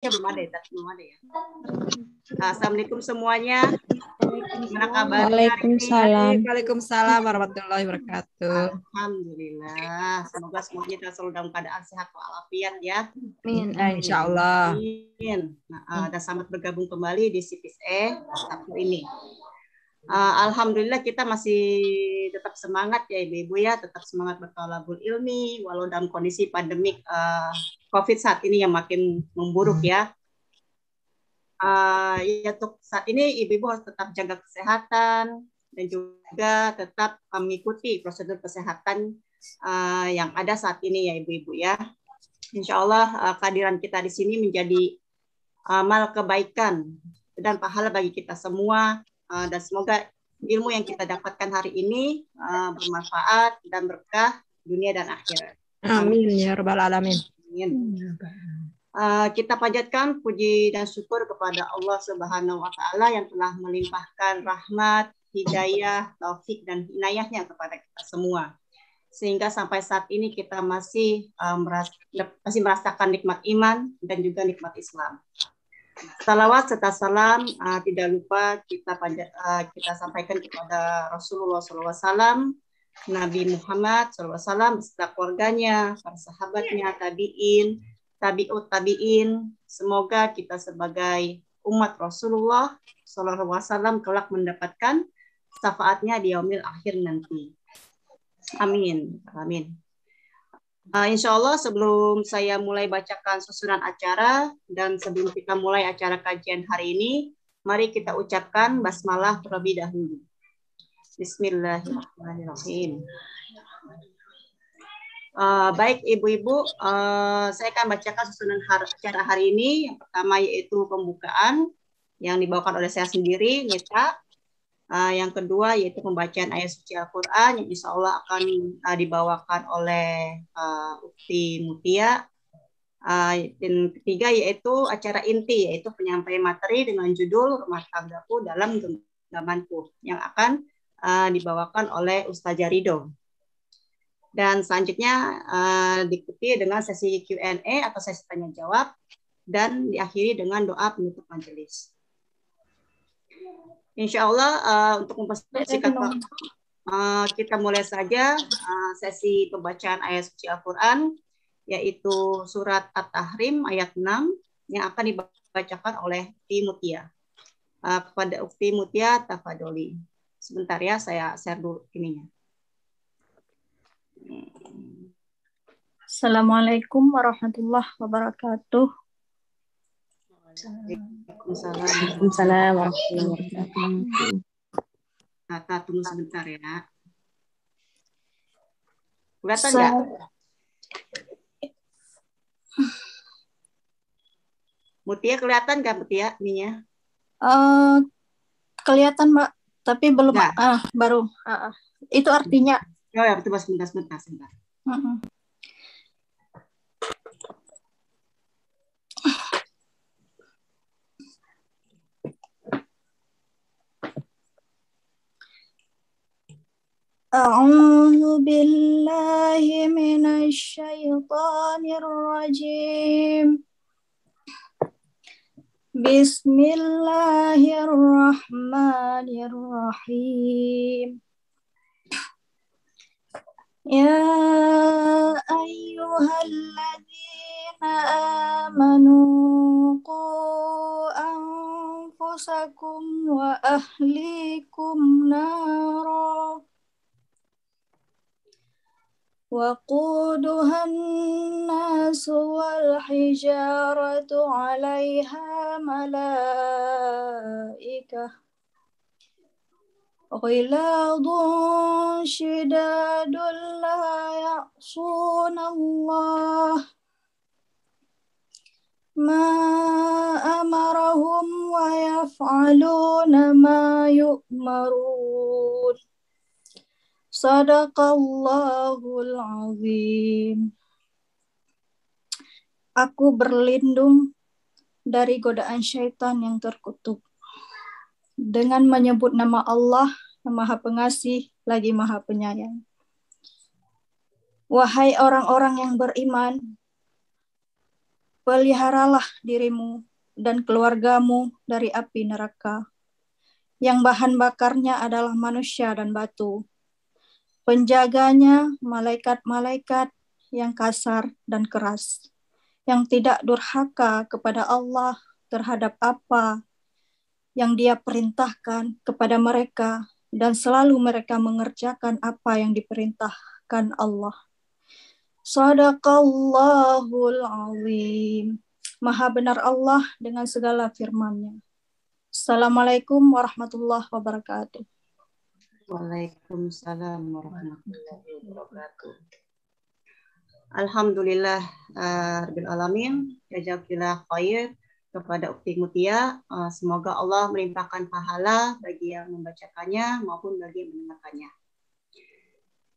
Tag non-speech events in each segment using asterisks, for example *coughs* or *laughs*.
belum ada ya, belum ada ya. Assalamualaikum semuanya. Gimana kabar? Waalaikumsalam. Waalaikumsalam warahmatullahi wabarakatuh. Alhamdulillah. Semoga semuanya kita selalu dalam keadaan sehat walafiat ya. Amin. Insya Allah. Amin. Nah, uh, dan selamat bergabung kembali di CPSE Sabtu ini. Uh, Alhamdulillah kita masih tetap semangat ya ibu-ibu ya, tetap semangat bertolabul ilmi walau dalam kondisi pandemik uh, COVID saat ini yang makin memburuk ya. Uh, ya untuk saat ini ibu-ibu harus tetap jaga kesehatan dan juga tetap mengikuti prosedur kesehatan uh, yang ada saat ini ya ibu-ibu ya. Insya Allah uh, kehadiran kita di sini menjadi amal kebaikan dan pahala bagi kita semua uh, dan semoga ilmu yang kita dapatkan hari ini uh, bermanfaat dan berkah dunia dan akhirat. Amin ya rabbal alamin. Amin. Uh, kita panjatkan puji dan syukur kepada Allah Subhanahu wa taala yang telah melimpahkan rahmat, hidayah, taufik dan inayahnya kepada kita semua. Sehingga sampai saat ini kita masih meras masih merasakan nikmat iman dan juga nikmat Islam. Salawat serta salam uh, tidak lupa kita panjat, uh, kita sampaikan kepada Rasulullah SAW, Nabi Muhammad SAW beserta keluarganya, para sahabatnya, tabiin, tabiut tabiin. Semoga kita sebagai umat Rasulullah SAW kelak mendapatkan syafaatnya di yaumil akhir nanti. Amin. Amin. Uh, insya Allah sebelum saya mulai bacakan susunan acara dan sebelum kita mulai acara kajian hari ini, mari kita ucapkan basmalah terlebih dahulu. Bismillahirrahmanirrahim. Uh, baik ibu-ibu, uh, saya akan bacakan susunan acara hari ini. Yang pertama yaitu pembukaan yang dibawakan oleh saya sendiri, Nita. Uh, yang kedua yaitu pembacaan ayat suci Al-Quran yang insya Allah akan uh, dibawakan oleh uh, Ukti Mutia. Uh, dan ketiga yaitu acara inti yaitu penyampaian materi dengan judul Rumah Tanggaku dalam Genggamanku yang akan uh, dibawakan oleh Ustazah Ridho. Dan selanjutnya uh, diikuti dengan sesi Q&A atau sesi tanya jawab dan diakhiri dengan doa penutup majelis. Insya Allah uh, untuk mempersingkat waktu, uh, kita mulai saja uh, sesi pembacaan ayat suci Al-Quran, yaitu surat At-Tahrim ayat 6 yang akan dibacakan oleh Ukti Mutia. Uh, kepada Ukti Mutia Tafadoli. Sebentar ya, saya share dulu ininya. Assalamualaikum warahmatullahi wabarakatuh. Waalaikumsalam warahmatullahi wabarakatuh. Tata, tunggu sebentar ya. Kelihatan nggak? Mutia kelihatan nggak Mutia ininya? Uh, kelihatan Mbak, tapi belum nah. ah baru. Uh, uh. Itu artinya. Oh ya, betul sebentar sebentar sebentar. Uh -uh. أعوذ بالله من الشيطان الرجيم. بسم الله الرحمن الرحيم. يا أيها الذين آمنوا قوا أنفسكم وأهليكم نارا. وقودها الناس والحجارة عليها ملائكة. غلاظ شداد لا يعصون الله. ما أمرهم ويفعلون ما يؤمرون. Sadaqallahul azim. Aku berlindung dari godaan syaitan yang terkutuk. Dengan menyebut nama Allah yang maha pengasih lagi maha penyayang. Wahai orang-orang yang beriman, peliharalah dirimu dan keluargamu dari api neraka, yang bahan bakarnya adalah manusia dan batu. Penjaganya malaikat-malaikat yang kasar dan keras, yang tidak durhaka kepada Allah terhadap apa yang Dia perintahkan kepada mereka, dan selalu mereka mengerjakan apa yang diperintahkan Allah. Sadaqallahul azim. Maha benar Allah dengan segala firman-Nya. Assalamualaikum warahmatullahi wabarakatuh. Waalaikumsalam warahmatullahi wabarakatuh. Alhamdulillah uh, Rabbil Alamin. Jazakillah khair kepada Ukti Mutia. Uh, semoga Allah melimpahkan pahala bagi yang membacakannya maupun bagi yang mendengarkannya.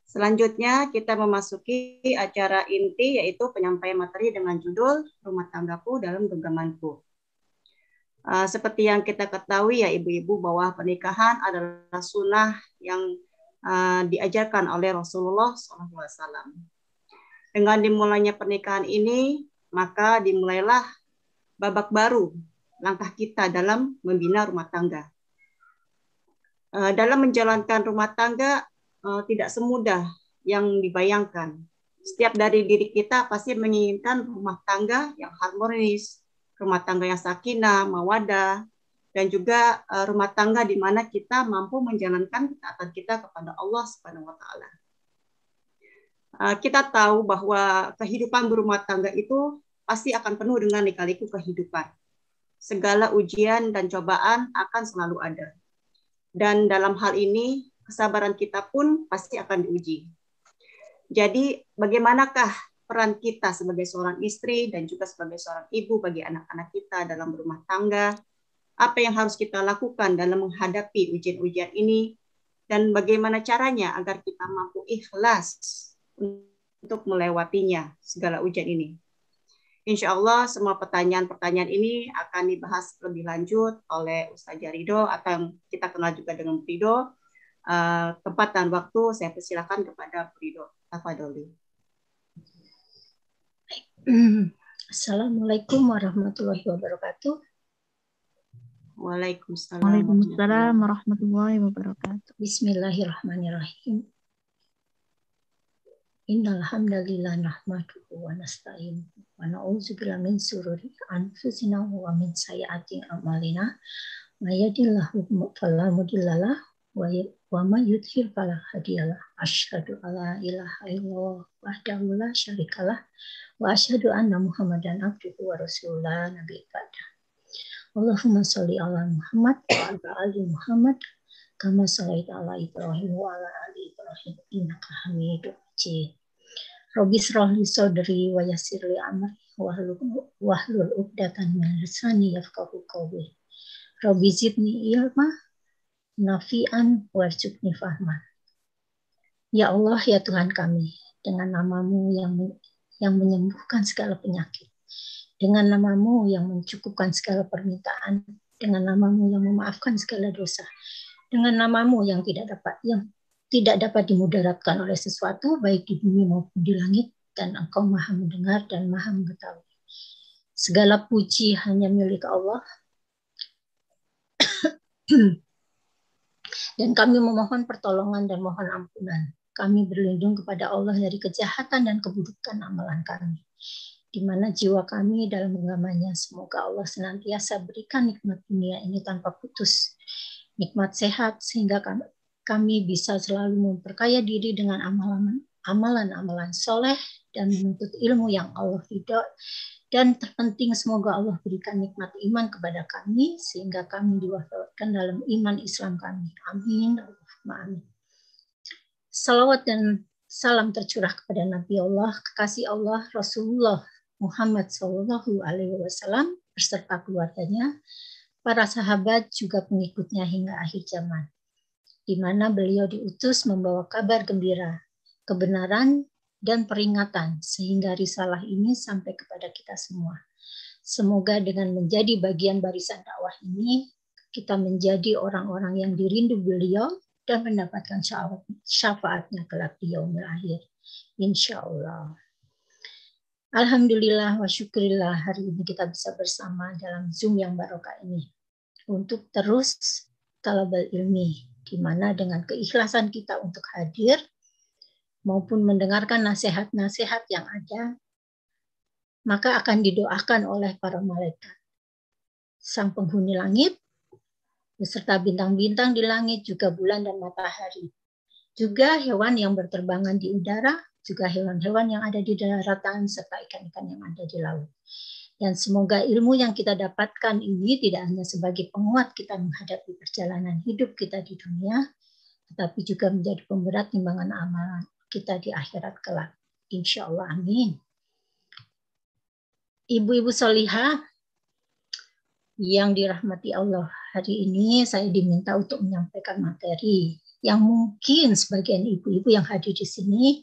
Selanjutnya kita memasuki acara inti yaitu penyampaian materi dengan judul Rumah Tanggaku dalam Genggamanku. Uh, seperti yang kita ketahui ya ibu-ibu bahwa pernikahan adalah sunnah yang uh, diajarkan oleh Rasulullah SAW. Dengan dimulainya pernikahan ini, maka dimulailah babak baru langkah kita dalam membina rumah tangga. Uh, dalam menjalankan rumah tangga uh, tidak semudah yang dibayangkan. Setiap dari diri kita pasti menginginkan rumah tangga yang harmonis, rumah tangga yang sakinah, mawadah, dan juga uh, rumah tangga di mana kita mampu menjalankan ketaatan kita kepada Allah Subhanahu wa taala. Uh, kita tahu bahwa kehidupan berumah tangga itu pasti akan penuh dengan lika-liku kehidupan. Segala ujian dan cobaan akan selalu ada. Dan dalam hal ini kesabaran kita pun pasti akan diuji. Jadi bagaimanakah peran kita sebagai seorang istri dan juga sebagai seorang ibu bagi anak-anak kita dalam berumah tangga? Apa yang harus kita lakukan dalam menghadapi ujian-ujian ini? Dan bagaimana caranya agar kita mampu ikhlas untuk melewatinya segala ujian ini? Insya Allah semua pertanyaan-pertanyaan ini akan dibahas lebih lanjut oleh Ustaz Jarido atau yang kita kenal juga dengan Prido uh, tempat dan waktu saya persilakan kepada Prido Tafadoli. Assalamualaikum warahmatullahi wabarakatuh. Waalaikumsalam. Waalaikumsalam warahmatullahi wabarakatuh. Bismillahirrahmanirrahim. Innal hamdalillah nahmaduhu wa nasta'in wa na'udzubillahi min sururi anfusina wa min sayyiati a'malina. May yahdihillahu fala mudhillalah wa ma yudhil fala hadiyalah. Asyhadu alla ilaha illallah wahdahu la syarikalah wa asyhadu anna muhammadan abduhu wa rasulullah nabi ibadah Allahumma sholli ala Muhammad wa ala ali Muhammad kama shallaita ala Ibrahim wa ala ali Ibrahim innaka Hamidum Majid. Rabbi shrahli sadri wa yassir li amri wahlul 'uqdatam min lisani yafqahu qawli. Rabbi zidni ilma nafi'an warjukni fahman. Ya Allah, ya Tuhan kami, dengan namamu yang yang menyembuhkan segala penyakit, dengan namamu yang mencukupkan segala permintaan, dengan namamu yang memaafkan segala dosa, dengan namamu yang tidak dapat yang tidak dapat dimudaratkan oleh sesuatu baik di bumi maupun di langit dan engkau maha mendengar dan maha mengetahui. Segala puji hanya milik Allah. *clears throat* Dan kami memohon pertolongan dan mohon ampunan. Kami berlindung kepada Allah dari kejahatan dan keburukan amalan kami. Di mana jiwa kami dalam genggamannya. Semoga Allah senantiasa berikan nikmat dunia ini tanpa putus. Nikmat sehat sehingga kami bisa selalu memperkaya diri dengan amalan-amalan soleh dan menuntut ilmu yang Allah ridho dan terpenting semoga Allah berikan nikmat iman kepada kami sehingga kami diwafatkan dalam iman Islam kami. Amin. Amin. Salawat dan salam tercurah kepada Nabi Allah, kekasih Allah, Rasulullah Muhammad Shallallahu Alaihi Wasallam beserta keluarganya, para sahabat juga pengikutnya hingga akhir zaman, di mana beliau diutus membawa kabar gembira, kebenaran dan peringatan sehingga risalah ini sampai kepada kita semua. Semoga dengan menjadi bagian barisan dakwah ini kita menjadi orang-orang yang dirindu beliau dan mendapatkan syafaatnya kelak di yaumil akhir. Insya Allah. Alhamdulillah wa syukurillah hari ini kita bisa bersama dalam Zoom yang barokah ini untuk terus talabal ilmi di mana dengan keikhlasan kita untuk hadir maupun mendengarkan nasihat-nasihat yang ada maka akan didoakan oleh para malaikat. Sang penghuni langit beserta bintang-bintang di langit juga bulan dan matahari. Juga hewan yang berterbangan di udara juga hewan-hewan yang ada di daratan, serta ikan-ikan yang ada di laut. Dan semoga ilmu yang kita dapatkan ini tidak hanya sebagai penguat kita menghadapi perjalanan hidup kita di dunia, tetapi juga menjadi pemberat timbangan amalan kita di akhirat kelak. Insya Allah, amin. Ibu-ibu solihah yang dirahmati Allah, hari ini saya diminta untuk menyampaikan materi yang mungkin sebagian ibu-ibu yang hadir di sini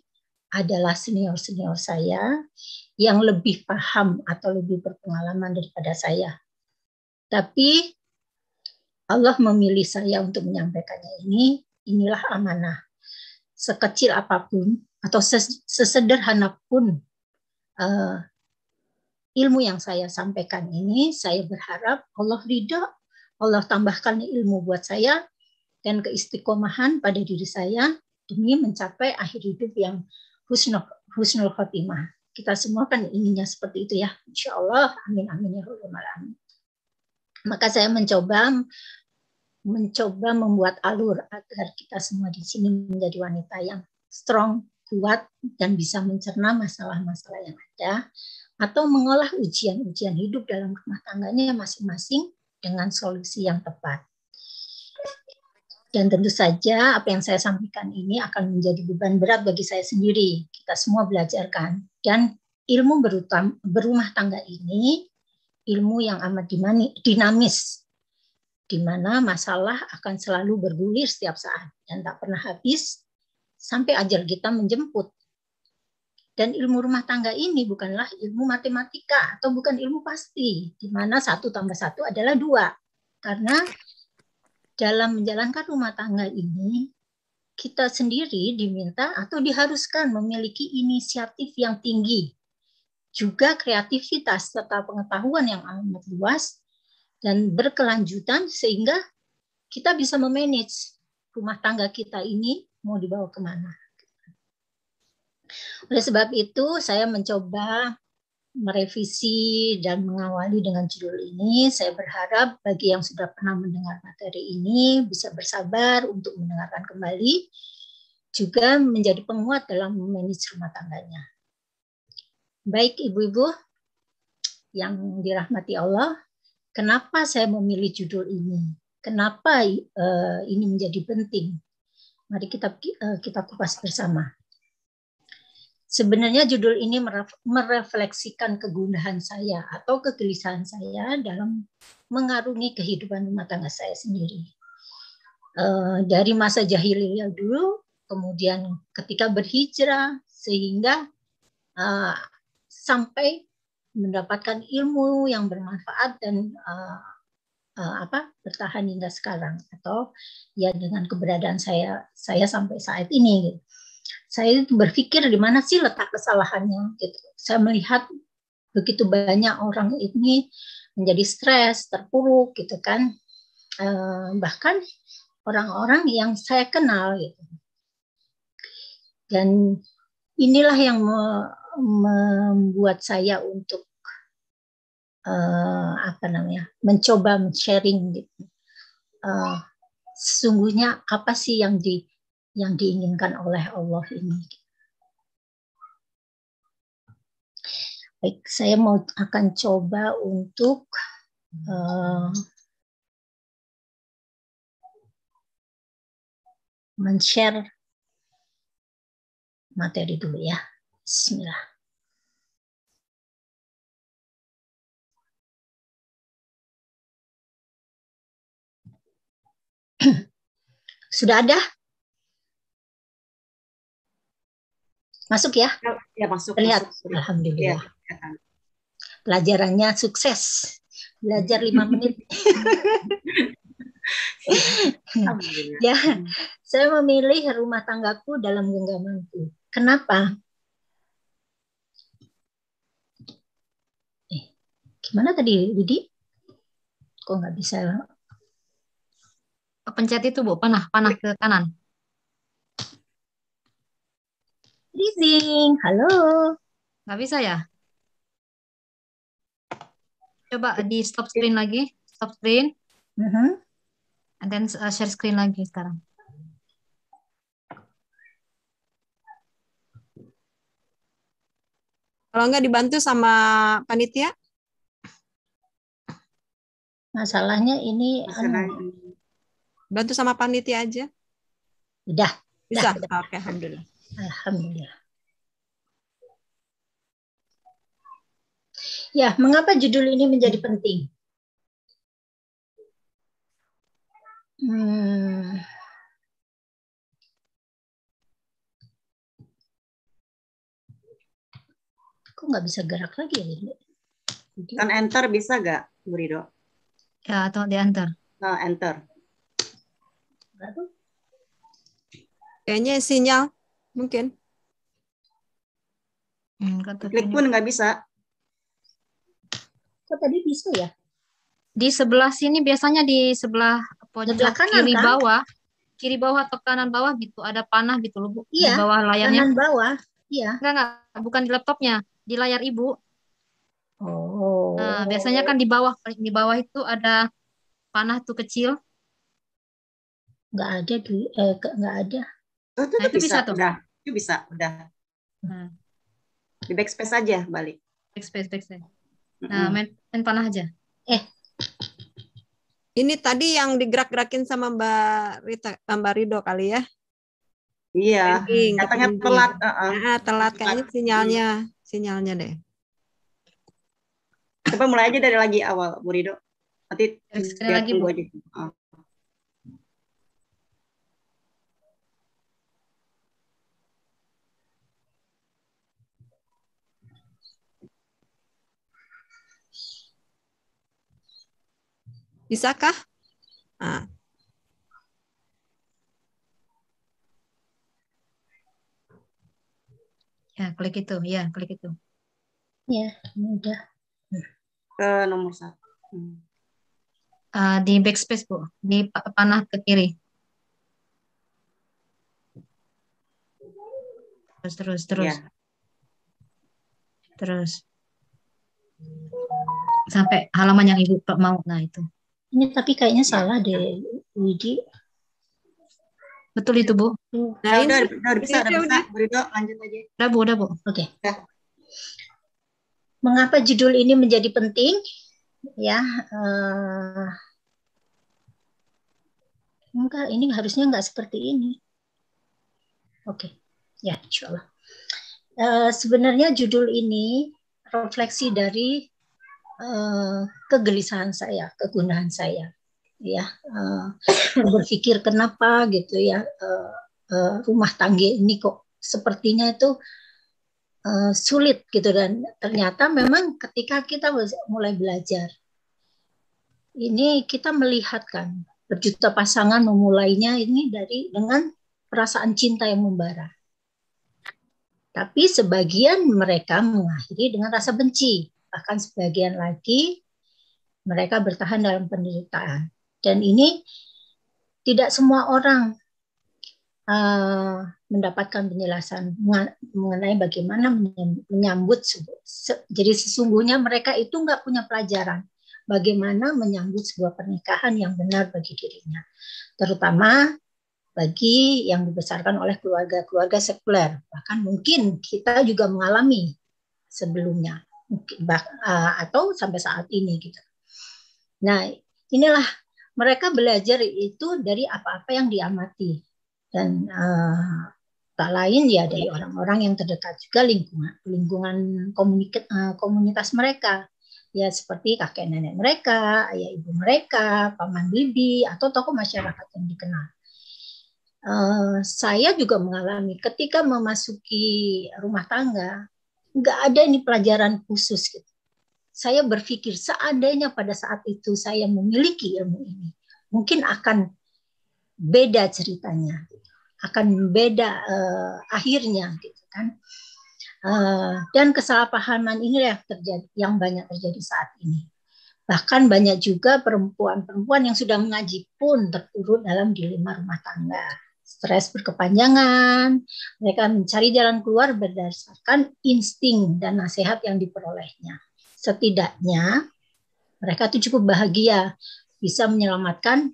adalah senior-senior saya yang lebih paham atau lebih berpengalaman daripada saya. Tapi Allah memilih saya untuk menyampaikannya ini, inilah amanah. Sekecil apa pun atau sesederhana pun uh, ilmu yang saya sampaikan ini, saya berharap Allah ridha, Allah tambahkan ilmu buat saya dan keistiqomahan pada diri saya demi mencapai akhir hidup yang husnul, husnul khotimah. Kita semua kan inginnya seperti itu ya. Insya Allah. Amin amin ya amin. Maka saya mencoba mencoba membuat alur agar kita semua di sini menjadi wanita yang strong, kuat, dan bisa mencerna masalah-masalah yang ada, atau mengolah ujian-ujian hidup dalam rumah tangganya masing-masing dengan solusi yang tepat. Dan tentu saja apa yang saya sampaikan ini akan menjadi beban berat bagi saya sendiri. Kita semua belajar kan. Dan ilmu berutam, berumah tangga ini ilmu yang amat dinamis. Di mana masalah akan selalu bergulir setiap saat dan tak pernah habis sampai ajal kita menjemput. Dan ilmu rumah tangga ini bukanlah ilmu matematika atau bukan ilmu pasti, di mana satu tambah satu adalah dua. Karena dalam menjalankan rumah tangga ini, kita sendiri diminta atau diharuskan memiliki inisiatif yang tinggi, juga kreativitas serta pengetahuan yang amat luas dan berkelanjutan sehingga kita bisa memanage rumah tangga kita ini mau dibawa ke mana. Oleh sebab itu, saya mencoba merevisi dan mengawali dengan judul ini. Saya berharap bagi yang sudah pernah mendengar materi ini bisa bersabar untuk mendengarkan kembali, juga menjadi penguat dalam memanage rumah tangganya. Baik ibu-ibu yang dirahmati Allah, kenapa saya memilih judul ini? Kenapa uh, ini menjadi penting? Mari kita uh, kita kupas bersama. Sebenarnya judul ini merefleksikan kegundahan saya atau kegelisahan saya dalam mengarungi kehidupan rumah tangga saya sendiri. Eh, dari masa jahiliyah dulu, kemudian ketika berhijrah, sehingga eh, sampai mendapatkan ilmu yang bermanfaat dan uh, apa bertahan hingga sekarang atau ya dengan keberadaan saya saya sampai saat ini gitu saya berpikir di mana sih letak kesalahannya gitu. Saya melihat begitu banyak orang ini menjadi stres, terpuruk gitu kan. Eh, bahkan orang-orang yang saya kenal gitu. Dan inilah yang membuat saya untuk uh, apa namanya mencoba sharing gitu. Uh, sesungguhnya apa sih yang di yang diinginkan oleh Allah ini. Baik, saya mau akan coba untuk uh, men-share materi dulu ya. Bismillah. *clears throat* Sudah ada? Masuk ya? Ya, masuk. Terlihat. Masuk. Alhamdulillah. Ya. Pelajarannya sukses. Belajar lima *laughs* menit. *laughs* ya, saya memilih rumah tanggaku dalam genggamanku. Kenapa? Gimana tadi, Widi? Kok nggak bisa? Pencet itu Bu, panah, panah ke kanan. Freezing, halo. Nggak bisa ya? Coba di stop screen lagi, stop screen, Mhm. and then uh, share screen lagi sekarang. Kalau nggak dibantu sama panitia, Masalahnya ini Masalah anu, ini. bantu sama panitia aja. udah, Bisa? Udah, Oke, alhamdulillah. alhamdulillah. Ya, mengapa judul ini menjadi penting? Hmm, kok nggak bisa gerak lagi ya? Widi? Kan enter bisa gak, Bu Rido? Ya, atau diantar. Nah, enter. Nggak tuh? Kayaknya sinyal mungkin. Hmm, kata Klik pun nggak bisa. Kok tadi bisa ya? Di sebelah sini biasanya di sebelah pojok Sebelah kanan, kiri kan? bawah, kiri bawah atau kanan bawah gitu ada panah gitu loh Bu. Iya, Di bawah layarnya. Kanan bawah. Iya. Enggak, enggak, bukan di laptopnya, di layar Ibu. Oh. Nah, biasanya kan di bawah di bawah itu ada panah tuh kecil. nggak ada di eh nggak ada. Oh, itu, Nah, tuh itu bisa tuh. Udah, itu bisa, udah. Nah, Di backspace aja balik. backspace, backspace. Nah, main, main panah aja. Ini tadi yang digerak-gerakin sama Mbak Rita, eh, Mbak Rido kali ya? Iya. Pending, Katanya telat. uh-uh. Ah, telat kayaknya sinyalnya, sinyalnya deh. Coba mulai aja dari lagi awal, Bu Rido. Nanti biar lagi, Bu. aja. Oh. Bisakah? Ah, Ya, klik itu. Ya, klik itu. Ya, ini udah. Ke nomor satu. Hmm. Eh, di backspace, Bu. Di pa- panah ke kiri. Terus, terus, terus. Iya. Terus. Sampai halaman yang Ibu mau. Nah, itu. Ini tapi kayaknya salah deh, Widi. Betul itu, Bu. Nah, Ya, udah, ini udah, udah bisa, ini udah bisa. udah. Bu Rido, lanjut aja. Udah, Bu, udah, Bu. Oke. Mengapa judul ini menjadi penting? Ya, eh, enggak, ini harusnya enggak seperti ini. Oke, ya, insya Allah. Eh, sebenarnya judul ini refleksi dari eh, kegelisahan saya, kegundahan saya. Ya, eh, berpikir kenapa gitu ya eh, eh, rumah tangga ini kok sepertinya itu eh, sulit gitu dan ternyata memang ketika kita mulai belajar ini kita melihat kan berjuta pasangan memulainya ini dari dengan perasaan cinta yang membara. Tapi sebagian mereka mengakhiri dengan rasa benci, bahkan sebagian lagi mereka bertahan dalam penderitaan. Dan ini tidak semua orang uh, mendapatkan penjelasan mengenai bagaimana menyambut jadi sesungguhnya mereka itu nggak punya pelajaran bagaimana menyambut sebuah pernikahan yang benar bagi dirinya terutama bagi yang dibesarkan oleh keluarga-keluarga sekuler. Bahkan mungkin kita juga mengalami sebelumnya uh, atau sampai saat ini gitu. Nah inilah mereka belajar itu dari apa-apa yang diamati dan uh, tak lain ya dari orang-orang yang terdekat juga lingkungan lingkungan uh, komunitas mereka. Ya seperti kakek nenek mereka ayah ibu mereka paman bibi atau tokoh masyarakat yang dikenal. Uh, saya juga mengalami ketika memasuki rumah tangga nggak ada ini pelajaran khusus gitu. Saya berpikir seandainya pada saat itu saya memiliki ilmu ini. Mungkin akan beda ceritanya akan beda uh, akhirnya gitu kan Uh, dan kesalahpahaman ini yang terjadi yang banyak terjadi saat ini. Bahkan banyak juga perempuan-perempuan yang sudah mengaji pun terpuruk dalam dilema rumah tangga. Stres berkepanjangan, mereka mencari jalan keluar berdasarkan insting dan nasihat yang diperolehnya. Setidaknya mereka itu cukup bahagia bisa menyelamatkan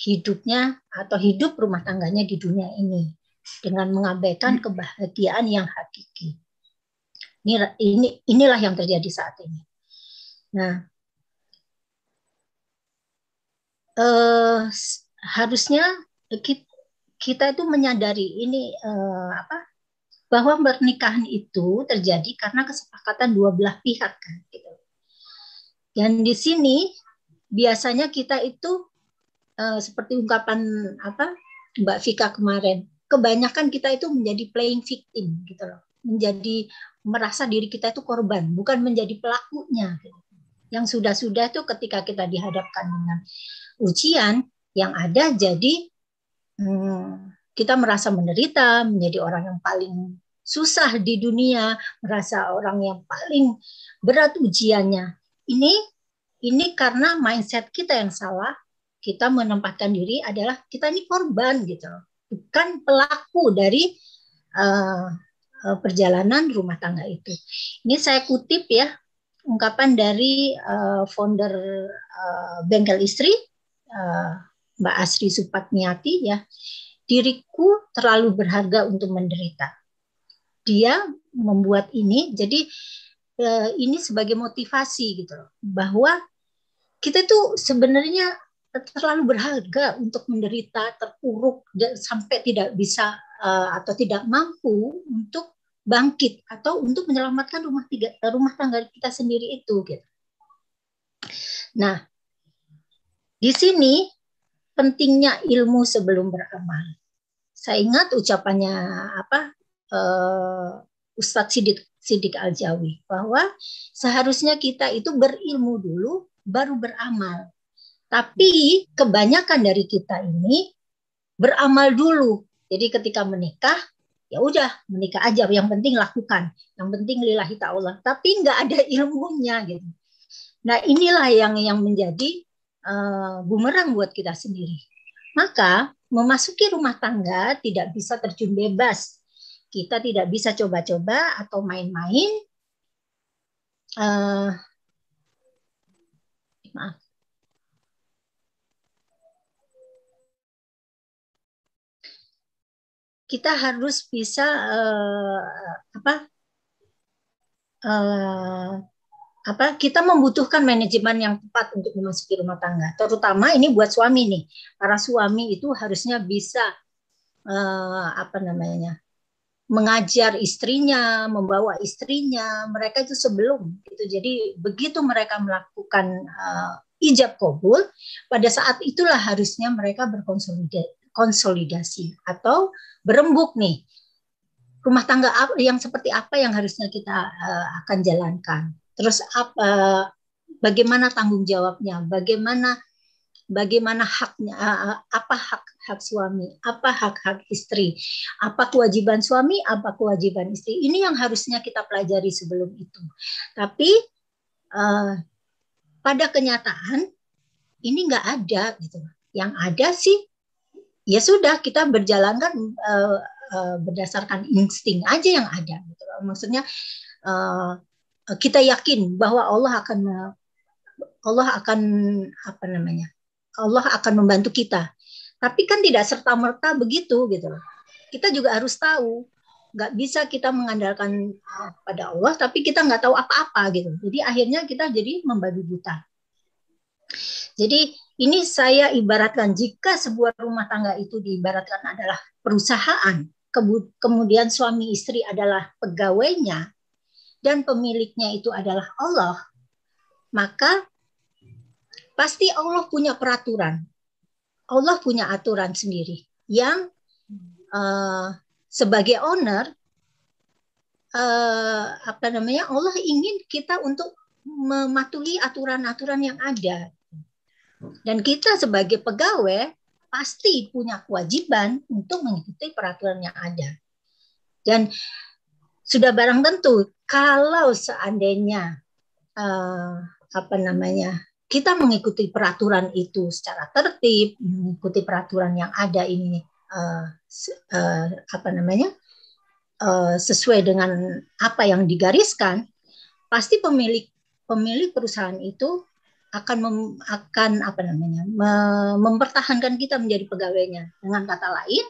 hidupnya atau hidup rumah tangganya di dunia ini dengan mengabaikan kebahagiaan yang hakiki. Ini, ini inilah yang terjadi saat ini. Nah, eh, harusnya kita, kita itu menyadari ini eh, apa bahwa pernikahan itu terjadi karena kesepakatan dua belah pihak kan gitu. Dan di sini biasanya kita itu eh, seperti ungkapan apa Mbak Vika kemarin, kebanyakan kita itu menjadi playing victim gitu loh, menjadi merasa diri kita itu korban, bukan menjadi pelakunya. Yang sudah-sudah itu ketika kita dihadapkan dengan ujian yang ada jadi hmm, kita merasa menderita, menjadi orang yang paling susah di dunia, merasa orang yang paling berat ujiannya. Ini ini karena mindset kita yang salah, kita menempatkan diri adalah kita ini korban gitu, bukan pelaku dari uh, perjalanan rumah tangga itu. Ini saya kutip ya ungkapan dari uh, founder uh, Bengkel Istri uh, Mbak Asri Supatniati ya. Diriku terlalu berharga untuk menderita. Dia membuat ini jadi uh, ini sebagai motivasi gitu loh bahwa kita tuh sebenarnya terlalu berharga untuk menderita, terpuruk sampai tidak bisa uh, atau tidak mampu untuk bangkit atau untuk menyelamatkan rumah tiga rumah tangga kita sendiri itu gitu. Nah, di sini pentingnya ilmu sebelum beramal. Saya ingat ucapannya apa uh, Ustadz Sidik Sidik Aljawi bahwa seharusnya kita itu berilmu dulu baru beramal. Tapi kebanyakan dari kita ini beramal dulu jadi ketika menikah, ya udah menikah aja. Yang penting lakukan. Yang penting lillahi ta'ala. Tapi nggak ada ilmunya gitu. Nah inilah yang yang menjadi uh, bumerang buat kita sendiri. Maka memasuki rumah tangga tidak bisa terjun bebas. Kita tidak bisa coba-coba atau main-main. Uh, maaf kita harus bisa uh, apa uh, apa kita membutuhkan manajemen yang tepat untuk memasuki rumah tangga. Terutama ini buat suami nih. Para suami itu harusnya bisa uh, apa namanya mengajar istrinya membawa istrinya. Mereka itu sebelum itu jadi begitu mereka melakukan uh, ijab kabul pada saat itulah harusnya mereka berkonsolidasi konsolidasi atau berembuk nih. Rumah tangga yang seperti apa yang harusnya kita uh, akan jalankan? Terus apa bagaimana tanggung jawabnya? Bagaimana bagaimana haknya uh, apa hak hak suami? Apa hak hak istri? Apa kewajiban suami? Apa kewajiban istri? Ini yang harusnya kita pelajari sebelum itu. Tapi uh, pada kenyataan ini nggak ada gitu. Yang ada sih ya sudah kita berjalan kan uh, uh, berdasarkan insting aja yang ada gitu maksudnya uh, kita yakin bahwa Allah akan Allah akan apa namanya Allah akan membantu kita. Tapi kan tidak serta merta begitu gitu kita juga harus tahu nggak bisa kita mengandalkan pada Allah tapi kita nggak tahu apa-apa gitu. Jadi akhirnya kita jadi membabi buta. Jadi ini saya ibaratkan jika sebuah rumah tangga itu diibaratkan adalah perusahaan, kemudian suami istri adalah pegawainya dan pemiliknya itu adalah Allah, maka pasti Allah punya peraturan. Allah punya aturan sendiri yang uh, sebagai owner uh, apa namanya Allah ingin kita untuk mematuhi aturan-aturan yang ada dan kita sebagai pegawai pasti punya kewajiban untuk mengikuti peraturan yang ada. Dan sudah barang tentu kalau seandainya uh, apa namanya kita mengikuti peraturan itu secara tertib, mengikuti peraturan yang ada ini uh, uh, apa namanya uh, sesuai dengan apa yang digariskan, pasti pemilik pemilik perusahaan itu akan mem, akan apa namanya mempertahankan kita menjadi pegawainya. Dengan kata lain,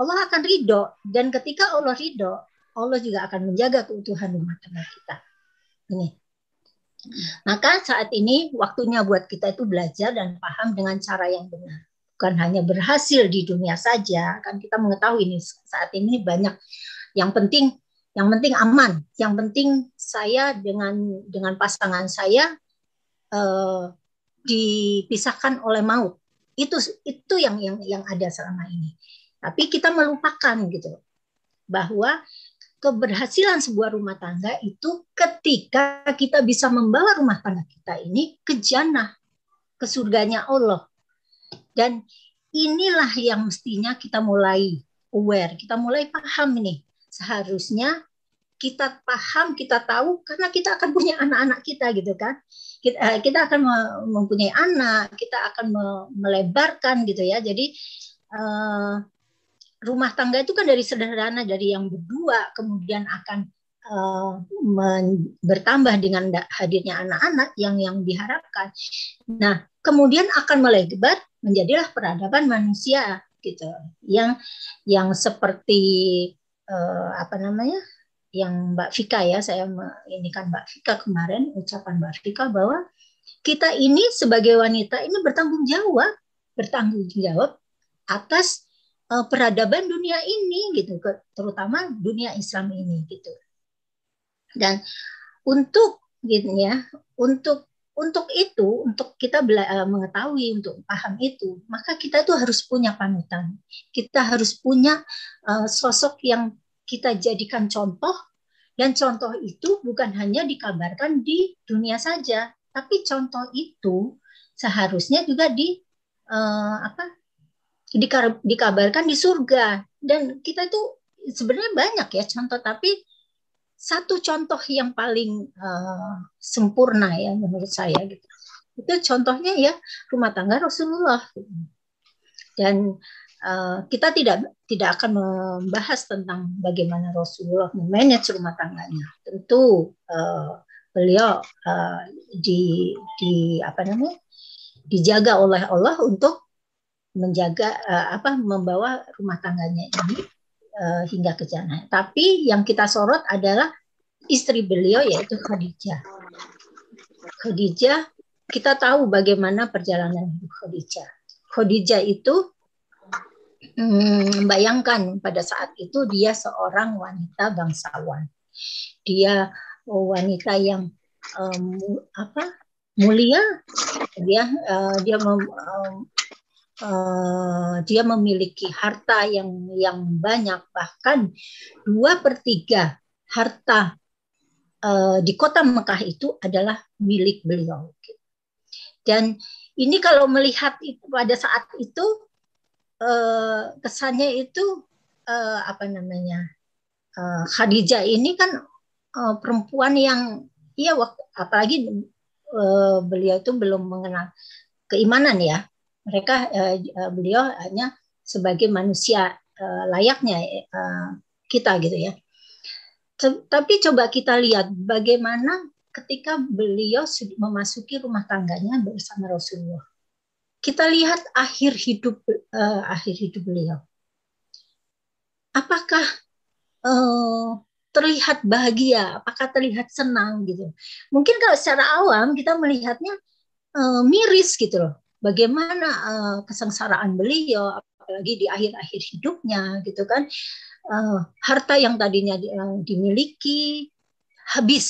Allah akan ridho dan ketika Allah ridho, Allah juga akan menjaga keutuhan rumah tangga kita. Ini maka saat ini waktunya buat kita itu belajar dan paham dengan cara yang benar. Bukan hanya berhasil di dunia saja, kan kita mengetahui ini saat ini banyak yang penting yang penting aman, yang penting saya dengan dengan pasangan saya eh, dipisahkan oleh maut. Itu itu yang yang yang ada selama ini. Tapi kita melupakan gitu bahwa keberhasilan sebuah rumah tangga itu ketika kita bisa membawa rumah tangga kita ini ke jannah, ke surganya Allah. Dan inilah yang mestinya kita mulai aware, kita mulai paham ini. Seharusnya kita paham, kita tahu karena kita akan punya anak-anak kita gitu kan. Kita, eh, kita akan mempunyai anak, kita akan melebarkan gitu ya. Jadi uh, rumah tangga itu kan dari sederhana dari yang berdua kemudian akan uh, bertambah dengan hadirnya anak-anak yang yang diharapkan. Nah, kemudian akan melebar menjadilah peradaban manusia gitu. Yang yang seperti uh, apa namanya? Yang Mbak Vika ya, saya ini kan Mbak Vika kemarin ucapan Mbak Vika bahwa kita ini sebagai wanita ini bertanggung jawab, bertanggung jawab atas uh, peradaban dunia ini gitu terutama dunia Islam ini gitu. Dan untuk gitu ya untuk untuk itu untuk kita uh, mengetahui untuk paham itu maka kita itu harus punya panutan. Kita harus punya uh, sosok yang kita jadikan contoh dan contoh itu bukan hanya dikabarkan di dunia saja tapi contoh itu seharusnya juga di uh, apa dikabarkan di surga. Dan kita itu sebenarnya banyak ya contoh tapi satu contoh yang paling uh, sempurna ya menurut saya gitu. Itu contohnya ya rumah tangga Rasulullah. Dan kita tidak tidak akan membahas tentang bagaimana Rasulullah memanage rumah tangganya tentu uh, beliau uh, di di apa namanya dijaga oleh Allah untuk menjaga apa membawa rumah tangganya ini hingga ke jannah. Tapi yang kita sorot adalah istri beliau yaitu Khadijah. Khadijah kita tahu bagaimana perjalanan hidup Khadijah. Khadijah itu hmm, bayangkan pada saat itu dia seorang wanita bangsawan. Dia wanita yang um, apa mulia. Dia uh, dia mem, um, uh, dia memiliki harta yang yang banyak. Bahkan dua per tiga harta uh, di kota Mekah itu adalah milik beliau. Dan ini kalau melihat itu pada saat itu uh, kesannya itu uh, apa namanya uh, Khadijah ini kan perempuan yang iya waktu apalagi beliau itu belum mengenal keimanan ya mereka beliau hanya sebagai manusia layaknya kita gitu ya. Tapi coba kita lihat bagaimana ketika beliau memasuki rumah tangganya bersama Rasulullah. Kita lihat akhir hidup uh, akhir hidup beliau. Apakah uh, terlihat bahagia? Apakah terlihat senang gitu? Mungkin kalau secara awam kita melihatnya uh, miris gitu loh bagaimana uh, kesengsaraan beliau apalagi di akhir-akhir hidupnya gitu kan uh, harta yang tadinya yang dimiliki habis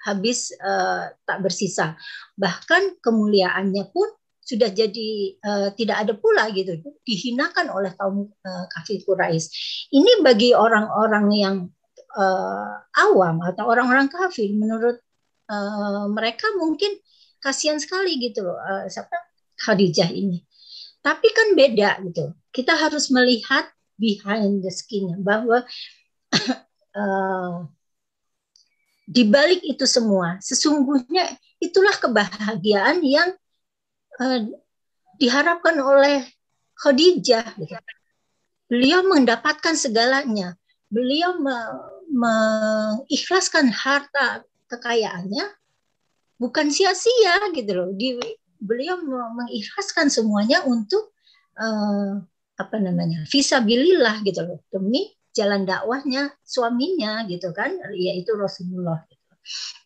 habis uh, tak bersisa bahkan kemuliaannya pun sudah jadi uh, tidak ada pula gitu dihinakan oleh kaum uh, kafir Quraisy ini bagi orang-orang yang uh, awam atau orang-orang kafir menurut uh, mereka mungkin kasihan sekali gitu loh uh, siapa Khadijah ini. Tapi kan beda gitu. Kita harus melihat behind the skin bahwa uh, *coughs* di balik itu semua, sesungguhnya itulah kebahagiaan yang uh, diharapkan oleh Khadijah. Beliau mendapatkan segalanya. Beliau mengikhlaskan harta kekayaannya bukan sia-sia gitu loh. Di, beliau mengikhlaskan semuanya untuk uh, apa namanya visabilillah gitu loh demi jalan dakwahnya suaminya gitu kan yaitu Rasulullah.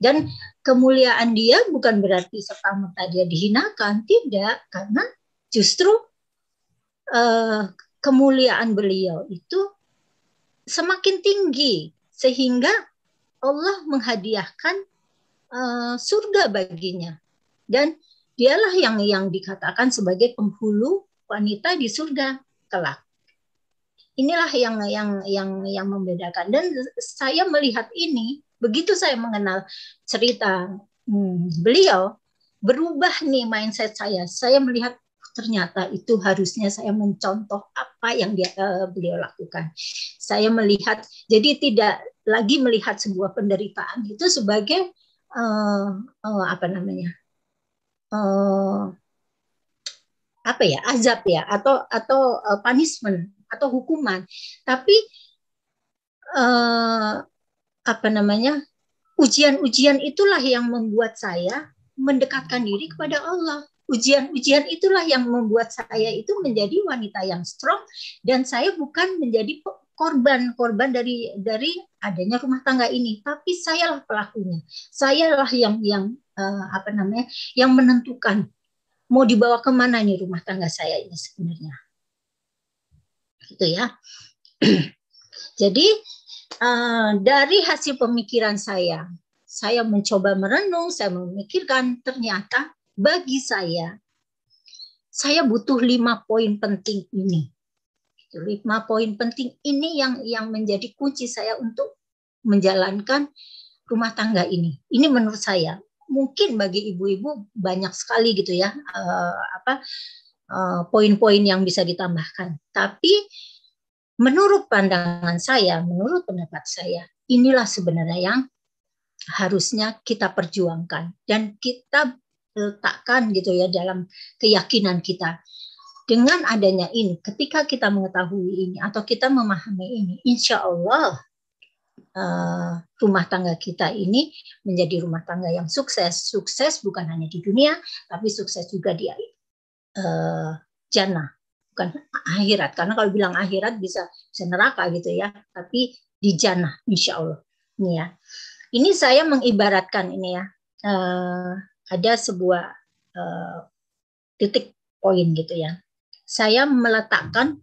Dan kemuliaan dia bukan berarti serta merta dia dihinakan tidak. Karena justru uh, kemuliaan beliau itu semakin tinggi sehingga Allah menghadiahkan uh, surga baginya. Dan dialah yang yang dikatakan sebagai penghulu wanita di surga kelak. Inilah yang yang yang yang membedakan. Dan saya melihat ini begitu saya mengenal cerita hmm, beliau berubah nih mindset saya. Saya melihat ternyata itu harusnya saya mencontoh apa yang dia uh, beliau lakukan. Saya melihat jadi tidak lagi melihat sebuah penderitaan itu sebagai uh, uh, apa namanya uh, apa ya azab ya atau atau uh, punishment atau hukuman tapi uh, apa namanya ujian-ujian itulah yang membuat saya mendekatkan diri kepada Allah. Ujian-ujian itulah yang membuat saya itu menjadi wanita yang strong dan saya bukan menjadi korban-korban dari dari adanya rumah tangga ini. Tapi sayalah pelakunya. Sayalah yang yang uh, apa namanya yang menentukan mau dibawa ke mana nih rumah tangga saya ini sebenarnya. Gitu ya. *clears throat* Jadi uh, dari hasil pemikiran saya saya mencoba merenung saya memikirkan ternyata bagi saya saya butuh lima poin penting ini. Lima poin penting ini yang yang menjadi kunci saya untuk menjalankan rumah tangga ini. Ini menurut saya. Mungkin bagi ibu-ibu banyak sekali gitu ya uh, apa uh, poin-poin yang bisa ditambahkan. Tapi menurut pandangan saya, menurut pendapat saya, inilah sebenarnya yang harusnya kita perjuangkan dan kita letakkan gitu ya dalam keyakinan kita. Dengan adanya ini, ketika kita mengetahui ini atau kita memahami ini, insya Allah uh, rumah tangga kita ini menjadi rumah tangga yang sukses. Sukses bukan hanya di dunia, tapi sukses juga di uh, jannah, bukan akhirat. Karena kalau bilang akhirat bisa bisa neraka gitu ya, tapi di jannah, insya Allah. Ini ya. Ini saya mengibaratkan ini ya. Uh, ada sebuah uh, titik poin gitu ya. Saya meletakkan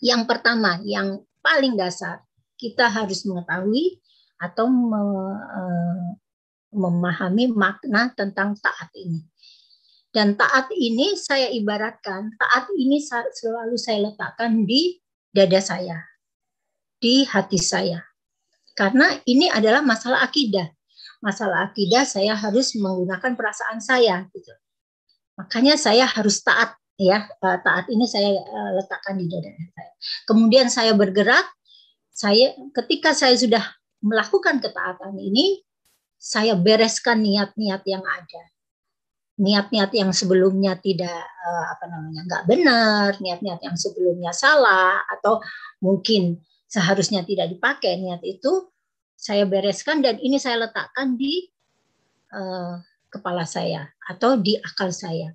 yang pertama, yang paling dasar kita harus mengetahui atau eh, memahami makna tentang taat ini. Dan taat ini saya ibaratkan, taat ini selalu saya letakkan di dada saya, di hati saya. Karena ini adalah masalah akidah. Masalah akidah saya harus menggunakan perasaan saya gitu. Makanya saya harus taat ya. Eh, taat ini saya eh, letakkan di dada saya. Kemudian saya bergerak saya ketika saya sudah melakukan ketaatan ini, saya bereskan niat-niat yang ada. Niat-niat yang sebelumnya tidak uh, apa namanya nggak benar, niat-niat yang sebelumnya salah atau mungkin seharusnya tidak dipakai niat itu saya bereskan dan ini saya letakkan di uh, kepala saya atau di akal saya.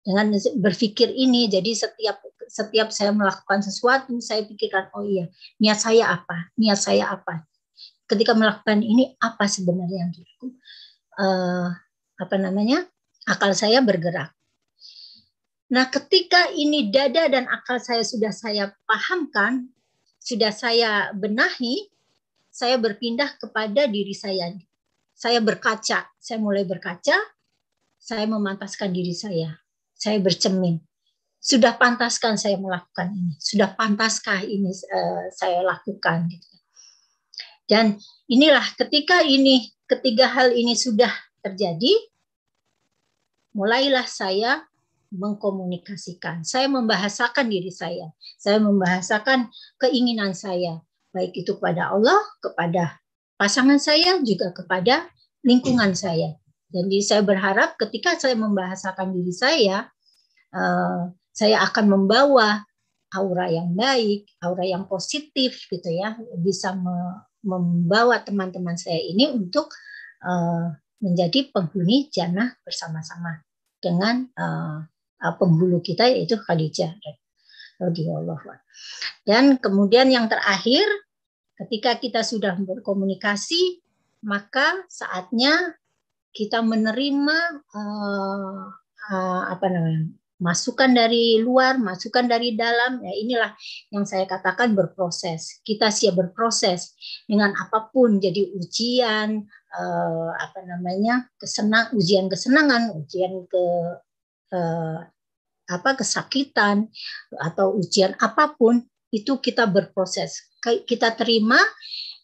Dengan berpikir ini, jadi setiap setiap saya melakukan sesuatu, saya pikirkan, oh iya, niat saya apa? Niat saya apa? Ketika melakukan ini, apa sebenarnya yang dilakukan? Uh, apa namanya? Akal saya bergerak. Nah, ketika ini dada dan akal saya sudah saya pahamkan, sudah saya benahi, saya berpindah kepada diri saya. Saya berkaca, saya mulai berkaca, saya memantaskan diri saya. Saya bercermin sudah pantaskah saya melakukan ini? Sudah pantaskah ini uh, saya lakukan? Dan inilah ketika ini ketiga hal ini sudah terjadi, mulailah saya mengkomunikasikan. Saya membahasakan diri saya. Saya membahasakan keinginan saya. baik itu kepada Allah, kepada pasangan saya, juga kepada lingkungan saya. Jadi saya berharap ketika saya membahasakan diri saya, uh, saya akan membawa aura yang baik, aura yang positif gitu ya, bisa me membawa teman-teman saya ini untuk uh, menjadi penghuni jannah bersama-sama dengan uh, penghulu kita yaitu Khadijah. Radhiyallahu Dan kemudian yang terakhir ketika kita sudah berkomunikasi maka saatnya kita menerima uh, uh, apa namanya masukan dari luar, masukan dari dalam, ya inilah yang saya katakan berproses. Kita siap berproses dengan apa pun, jadi ujian, eh, apa namanya, kesenang, ujian kesenangan, ujian ke eh, apa kesakitan atau ujian apa pun itu kita berproses. Kita terima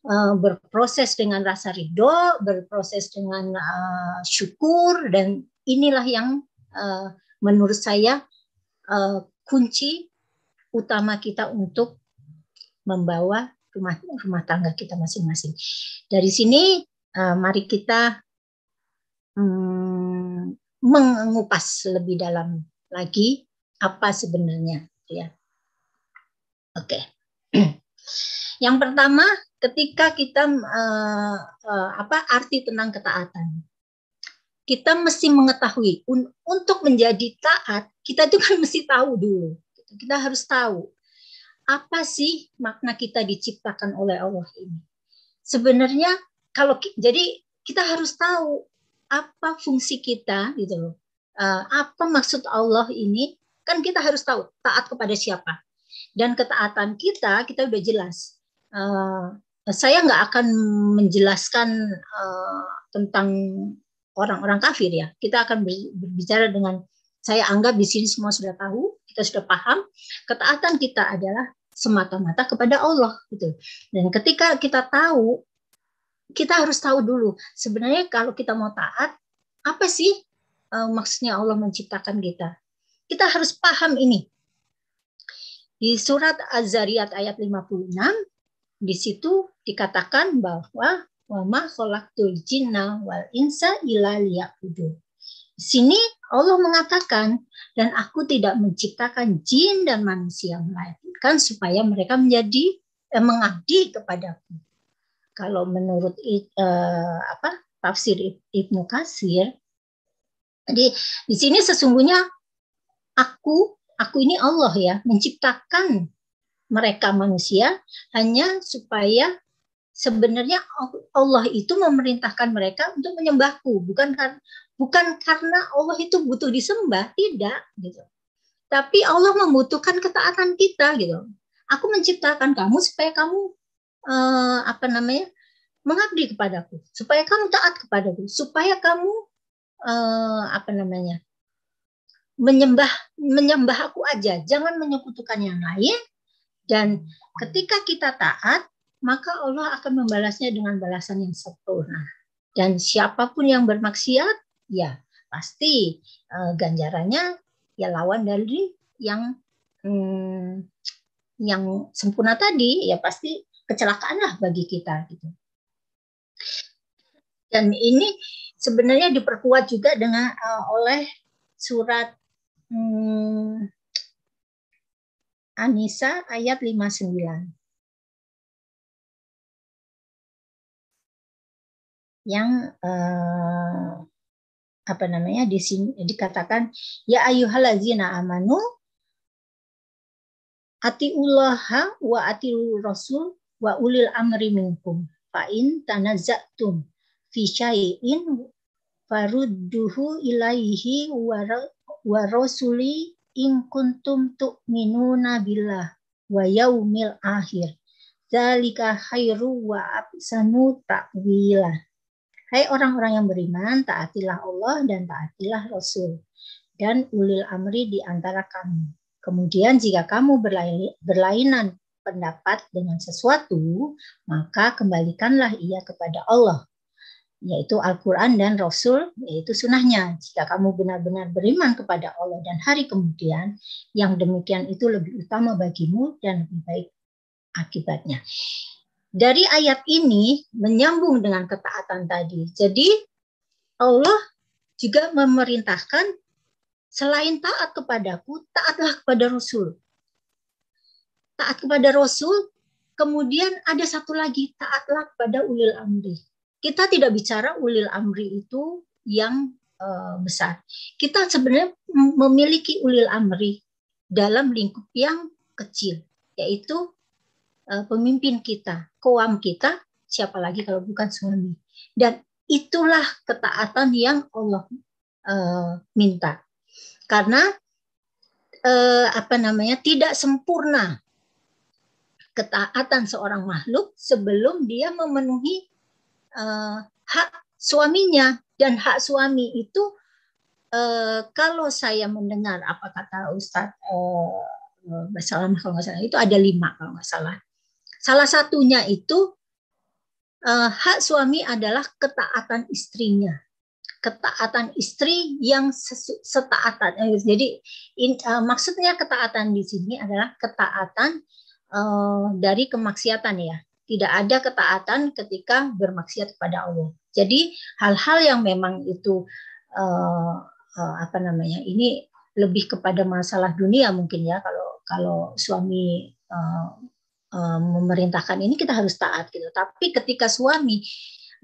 eh, berproses dengan rasa ridho, berproses dengan uh, syukur dan inilah yang uh, menurut saya uh, kunci utama kita untuk membawa rumah rumah tangga kita masing-masing. Dari sini uh, mari kita um, mengupas lebih dalam lagi apa sebenarnya ya. Oke. Okay. *clears throat* Yang pertama ketika kita uh, uh, apa arti tentang ketaatan kita mesti mengetahui un untuk menjadi taat kita itu kan *laughs* mesti tahu dulu kita harus tahu apa sih makna kita diciptakan oleh Allah ini sebenarnya kalau jadi kita harus tahu apa fungsi kita gitu loh uh, apa maksud Allah ini kan kita harus tahu taat kepada siapa dan ketaatan kita kita udah jelas uh, saya nggak akan menjelaskan uh, tentang orang-orang kafir ya. Kita akan berbicara dengan saya anggap di sini semua sudah tahu, kita sudah paham, ketaatan kita adalah semata-mata kepada Allah gitu. Dan ketika kita tahu, kita harus tahu dulu sebenarnya kalau kita mau taat, apa sih uh, maksudnya Allah menciptakan kita? Kita harus paham ini. Di surat Az-Zariyat ayat 56 di situ dikatakan bahwa wa ma khalaqtul jinna wal insa illa liya'budun. Di sini Allah mengatakan dan aku tidak menciptakan jin dan manusia melainkan supaya mereka menjadi eh, mengabdi kepadaku. Kalau menurut eh, apa tafsir Ibnu Kasir jadi di sini sesungguhnya aku aku ini Allah ya menciptakan mereka manusia hanya supaya sebenarnya Allah itu memerintahkan mereka untuk menyembahku. Bukan karena bukan karena Allah itu butuh disembah tidak gitu. Tapi Allah membutuhkan ketaatan kita gitu. Aku menciptakan kamu supaya kamu eh, apa namanya mengabdi kepadaku. Supaya kamu taat kepadaku. Supaya kamu eh, apa namanya menyembah menyembah aku aja. Jangan menyekutukan yang lain. Dan ketika kita taat maka Allah akan membalasnya dengan balasan yang sempurna. Dan siapa pun yang bermaksiat, ya pasti uh, ganjarannya ya lawan dari yang hmm, yang sempurna tadi, ya pasti kecelakaan lah bagi kita gitu. Dan ini sebenarnya diperkuat juga dengan uh, oleh surat hmm, Anisa ayat 59. yang uh, apa namanya di sini dikatakan ya ayyuhallazina amanu atiullaha wa atiu rasul wa ulil amri minkum fa in tanazatum fi syai'in farudduhu ilaihi wa rasuli in kuntum tu'minuna billah wa yaumil akhir zalika khairu wa absanu ta'wila Hai orang-orang yang beriman, taatilah Allah dan taatilah Rasul dan ulil amri di antara kamu. Kemudian jika kamu berlainan pendapat dengan sesuatu, maka kembalikanlah ia kepada Allah, yaitu Al-Quran dan Rasul, yaitu sunnahnya. Jika kamu benar-benar beriman kepada Allah dan hari kemudian, yang demikian itu lebih utama bagimu dan lebih baik akibatnya. dari ayat ini menyambung dengan ketaatan tadi. Jadi Allah juga memerintahkan selain taat kepadaku, taatlah kepada Rasul. Taat kepada Rasul, kemudian ada satu lagi, taatlah kepada ulil amri. Kita tidak bicara ulil amri itu yang uh, besar. Kita sebenarnya memiliki ulil amri dalam lingkup yang kecil, yaitu uh, pemimpin kita, koam kita, siapa lagi kalau bukan suami. Dan itulah ketaatan yang Allah uh, minta. Karena uh, apa namanya tidak sempurna ketaatan seorang makhluk sebelum dia memenuhi uh, hak suaminya. Dan hak suami itu uh, kalau saya mendengar apa kata Ustadz uh, Basalam kalau nggak salah itu ada lima kalau nggak salah. Salah satunya itu uh, hak suami adalah ketaatan istrinya. Ketaatan istri yang setaatan. Jadi in, uh, maksudnya ketaatan di sini adalah ketaatan uh, dari kemaksiatan ya. Tidak ada ketaatan ketika bermaksiat kepada Allah. Jadi hal-hal yang memang itu uh, uh, apa namanya ini lebih kepada masalah dunia mungkin ya kalau kalau suami uh, uh, memerintahkan ini kita harus taat gitu. Tapi ketika suami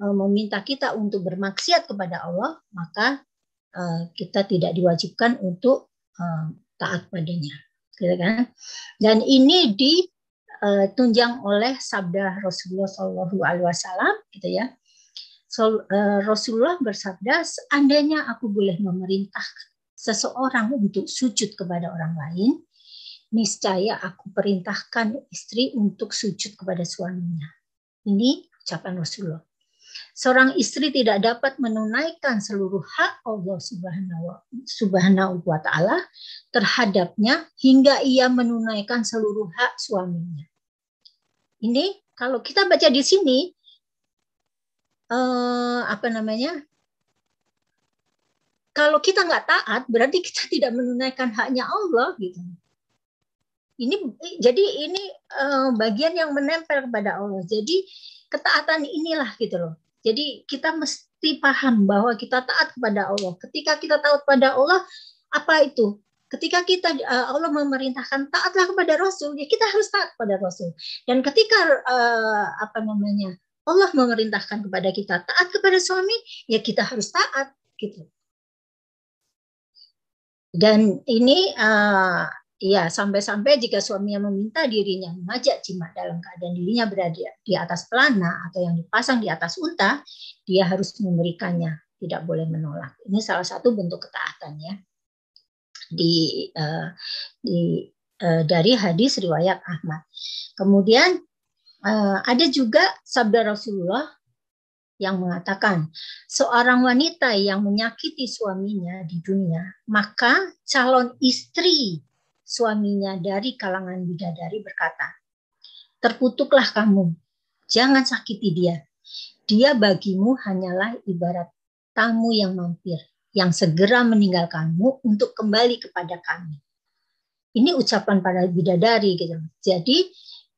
uh, meminta kita untuk bermaksiat kepada Allah maka uh, kita tidak diwajibkan untuk uh, taat padanya gitu kan dan ini di uh, tunjang oleh sabda Rasulullah Shallallahu Alaihi Wasallam gitu ya. So, uh, Rasulullah bersabda seandainya aku boleh memerintah seseorang untuk sujud kepada orang lain niscaya aku perintahkan istri untuk sujud kepada suaminya. Ini ucapan Rasulullah. Seorang istri tidak dapat menunaikan seluruh hak Allah Subhanahu wa taala terhadapnya hingga ia menunaikan seluruh hak suaminya. Ini kalau kita baca di sini eh, apa namanya? Kalau kita nggak taat, berarti kita tidak menunaikan haknya Allah gitu. Ini jadi ini eh, bagian yang menempel kepada Allah. Jadi ketaatan inilah gitu loh. Jadi kita mesti paham bahwa kita taat kepada Allah. Ketika kita taat kepada Allah, apa itu? Ketika kita uh, Allah memerintahkan taatlah kepada Rasul, ya kita harus taat kepada Rasul. Dan ketika uh, apa namanya Allah memerintahkan kepada kita taat kepada suami, ya kita harus taat gitu. Dan ini uh, ya sampai-sampai jika suaminya meminta dirinya mengajak jimat dalam keadaan dirinya berada di atas pelana atau yang dipasang di atas unta, dia harus memberikannya, tidak boleh menolak. Ini salah satu bentuk ketaatan ya di uh, di uh, dari hadis riwayat Ahmad. Kemudian uh, ada juga sabda Rasulullah yang mengatakan seorang wanita yang menyakiti suaminya di dunia, maka calon istri suaminya dari kalangan bidadari berkata, "Terkutuklah kamu, jangan sakiti dia. Dia bagimu hanyalah ibarat tamu yang mampir yang segera meninggalkanmu untuk kembali kepada kami. Ini ucapan para bidadari gitu. Jadi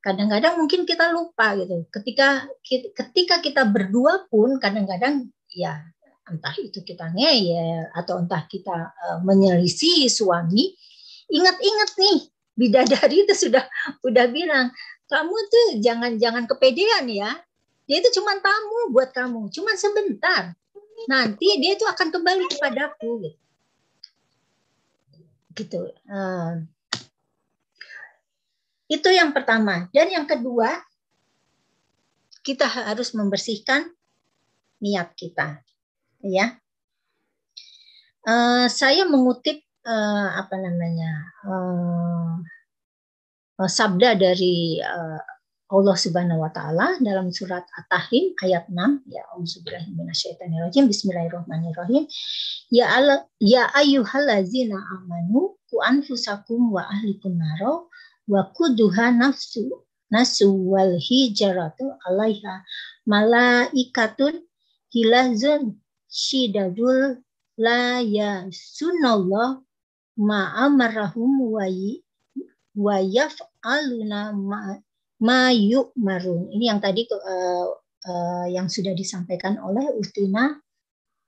kadang-kadang mungkin kita lupa gitu. Ketika ketika kita berdua pun kadang-kadang ya entah itu kita ngeyel atau entah kita uh, menyelisih suami, ingat-ingat nih bidadari itu sudah sudah bilang kamu tuh jangan jangan kepedean ya. Dia itu cuma tamu buat kamu, cuma sebentar nanti dia itu akan kembali kepadaku gitu. Gitu. Uh, itu yang pertama. Dan yang kedua, kita harus membersihkan niat kita. Ya. Uh, saya mengutip uh, apa namanya uh, sabda dari uh, Allah Subhanahu wa taala dalam surat At-Tahrim ayat 6 ya Auzubillahiminasyaitonirrajim Bismillahirrahmanirrahim. Ya ala, ya ayyuhallazina amanu ku anfusakum wa ahlikum naro wa kuduha nafsu nasu wal hijaratu alaiha malaikatun hilazun shidadul la ya sunallah ma amarahum wa wa yaf'aluna ma mayu marun. Ini yang tadi uh, uh, yang sudah disampaikan oleh Ustina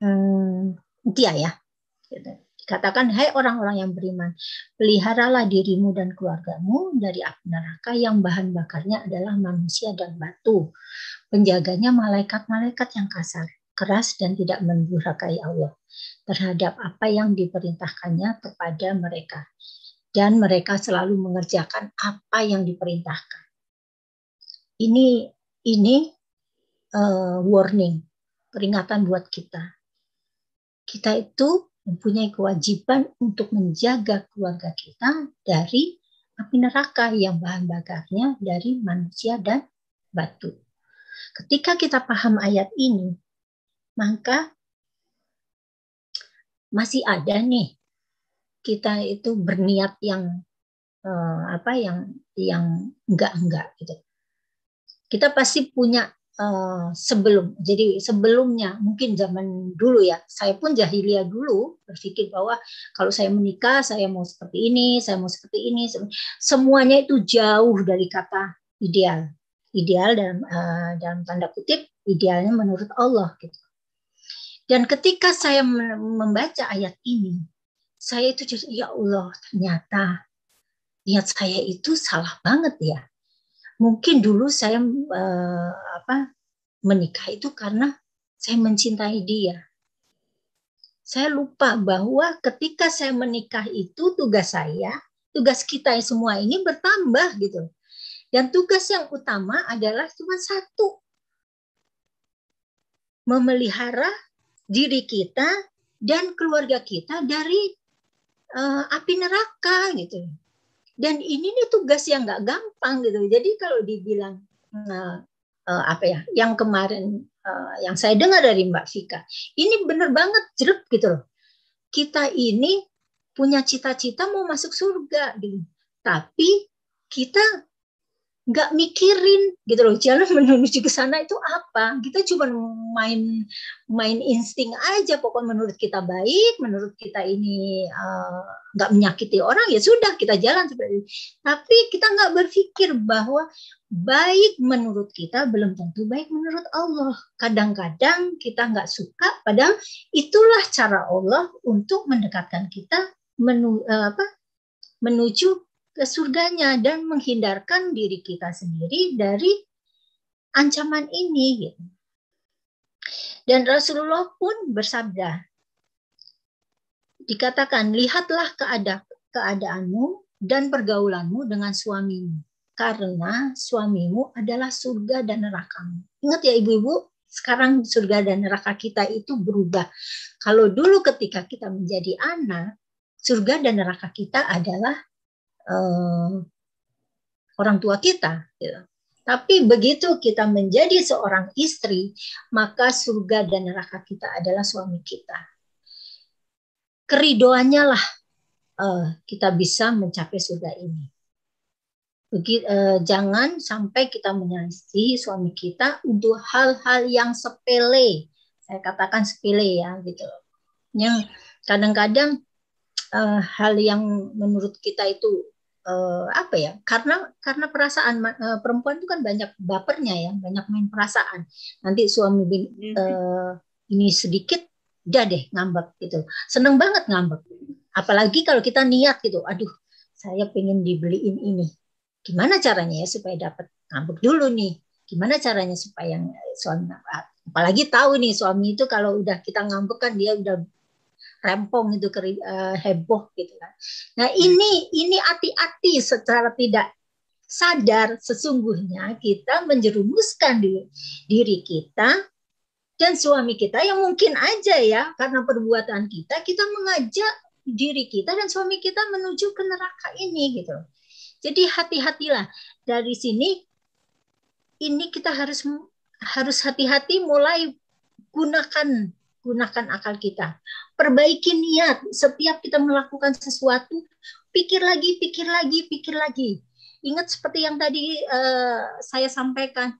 um, Tia ya. Gitu. Dikatakan, hai orang-orang yang beriman, peliharalah dirimu dan keluargamu dari api neraka yang bahan bakarnya adalah manusia dan batu. Penjaganya malaikat-malaikat yang kasar, keras dan tidak mendurhakai Allah terhadap apa yang diperintahkannya kepada mereka. Dan mereka selalu mengerjakan apa yang diperintahkan. Ini ini uh, warning, peringatan buat kita. Kita itu mempunyai kewajiban untuk menjaga keluarga kita dari api neraka yang bahan bakarnya dari manusia dan batu. Ketika kita paham ayat ini, maka masih ada nih kita itu berniat yang uh, apa yang yang enggak enggak gitu. Kita pasti punya uh, sebelum. Jadi sebelumnya mungkin zaman dulu ya. Saya pun jahiliyah dulu berpikir bahwa kalau saya menikah saya mau seperti ini saya mau seperti ini. Semuanya itu jauh dari kata ideal. Ideal dalam uh, dalam tanda kutip idealnya menurut Allah gitu. Dan ketika saya membaca ayat ini saya itu jadi ya Allah ternyata niat saya itu salah banget ya mungkin dulu saya uh, apa menikah itu karena saya mencintai dia. Saya lupa bahwa ketika saya menikah itu tugas saya, tugas kita semua ini bertambah gitu. Dan tugas yang utama adalah cuma satu. Memelihara diri kita dan keluarga kita dari uh, api neraka gitu dan ini nih tugas yang nggak gampang gitu. Jadi kalau dibilang uh, uh, apa ya yang kemarin uh, yang saya dengar dari Mbak Vika ini bener banget jeruk gitu loh. Kita ini punya cita-cita mau masuk surga gitu. Tapi kita nggak mikirin gitu loh jalan *laughs* menuju ke sana itu apa? Kita cuma main main insting aja. Pokoknya menurut kita baik menurut kita ini uh, nggak menyakiti orang ya sudah kita jalan seperti itu. Tapi kita nggak berpikir bahwa baik menurut kita belum tentu baik menurut Allah. Kadang-kadang kita nggak suka padahal itulah cara Allah untuk mendekatkan kita menu, uh, apa menuju ke surganya dan menghindarkan diri kita sendiri dari ancaman ini. Gitu. Dan Rasulullah pun bersabda, dikatakan, lihatlah keada keadaanmu dan pergaulanmu dengan suamimu, karena suamimu adalah surga dan nerakamu. Ingat ya ibu-ibu, sekarang surga dan neraka kita itu berubah. Kalau dulu ketika kita menjadi anak, surga dan neraka kita adalah uh, orang tua kita. Gitu. Tapi begitu kita menjadi seorang istri, maka surga dan neraka kita adalah suami kita. Keridoannya lah uh, kita bisa mencapai surga ini. Begitu, uh, jangan sampai kita menyelisih suami kita untuk hal-hal yang sepele. Saya katakan sepele ya gitu. Yang kadang-kadang uh, hal yang menurut kita itu uh, apa ya karena karena perasaan uh, perempuan itu kan banyak bapernya ya banyak main perasaan. Nanti suami uh, ini sedikit udah deh ngambek gitu. Seneng banget ngambek. Apalagi kalau kita niat gitu. Aduh saya pengen dibeliin ini. Gimana caranya ya supaya dapat ngambek dulu nih? Gimana caranya supaya suami apalagi tahu nih suami itu kalau udah kita ngambek kan dia udah rempong itu uh, heboh gitu kan. Nah ini ini hati-hati secara tidak sadar sesungguhnya kita menjerumuskan diri, diri kita dan suami kita yang mungkin aja ya karena perbuatan kita kita mengajak diri kita dan suami kita menuju ke neraka ini gitu. Jadi hati-hatilah dari sini ini kita harus harus hati-hati mulai gunakan gunakan akal kita. Perbaiki niat setiap kita melakukan sesuatu, pikir lagi, pikir lagi, pikir lagi. Ingat seperti yang tadi uh, saya sampaikan,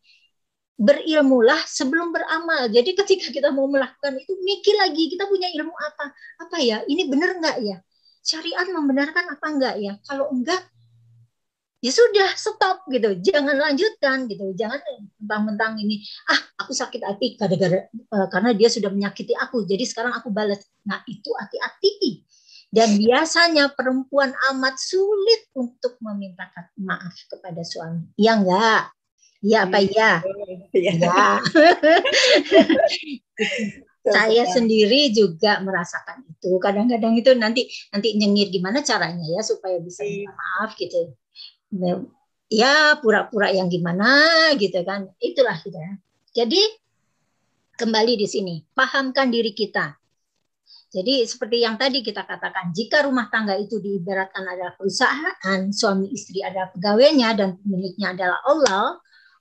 berilmulah sebelum beramal. Jadi ketika kita mau melakukan itu, mikir lagi, kita punya ilmu apa? Apa ya? Ini benar nggak ya? Syariat membenarkan apa enggak ya? Kalau enggak, ya sudah stop gitu. Jangan lanjutkan gitu. Jangan mentang-mentang ini ah aku sakit hati gara-gara uh, karena dia sudah menyakiti aku jadi sekarang aku balas. Nah itu hati-hati. Dan biasanya perempuan amat sulit untuk meminta maaf kepada suami. Ya enggak ya apa ya Ya. ya *laughs* saya sendiri juga merasakan itu. Kadang-kadang itu nanti nanti nyengir gimana caranya ya supaya bisa minta maaf gitu. Ya pura-pura yang gimana gitu kan. Itulah gitu ya. Jadi kembali di sini, pahamkan diri kita. Jadi seperti yang tadi kita katakan, jika rumah tangga itu diibaratkan adalah perusahaan, suami istri adalah pegawainya dan pemiliknya adalah Allah,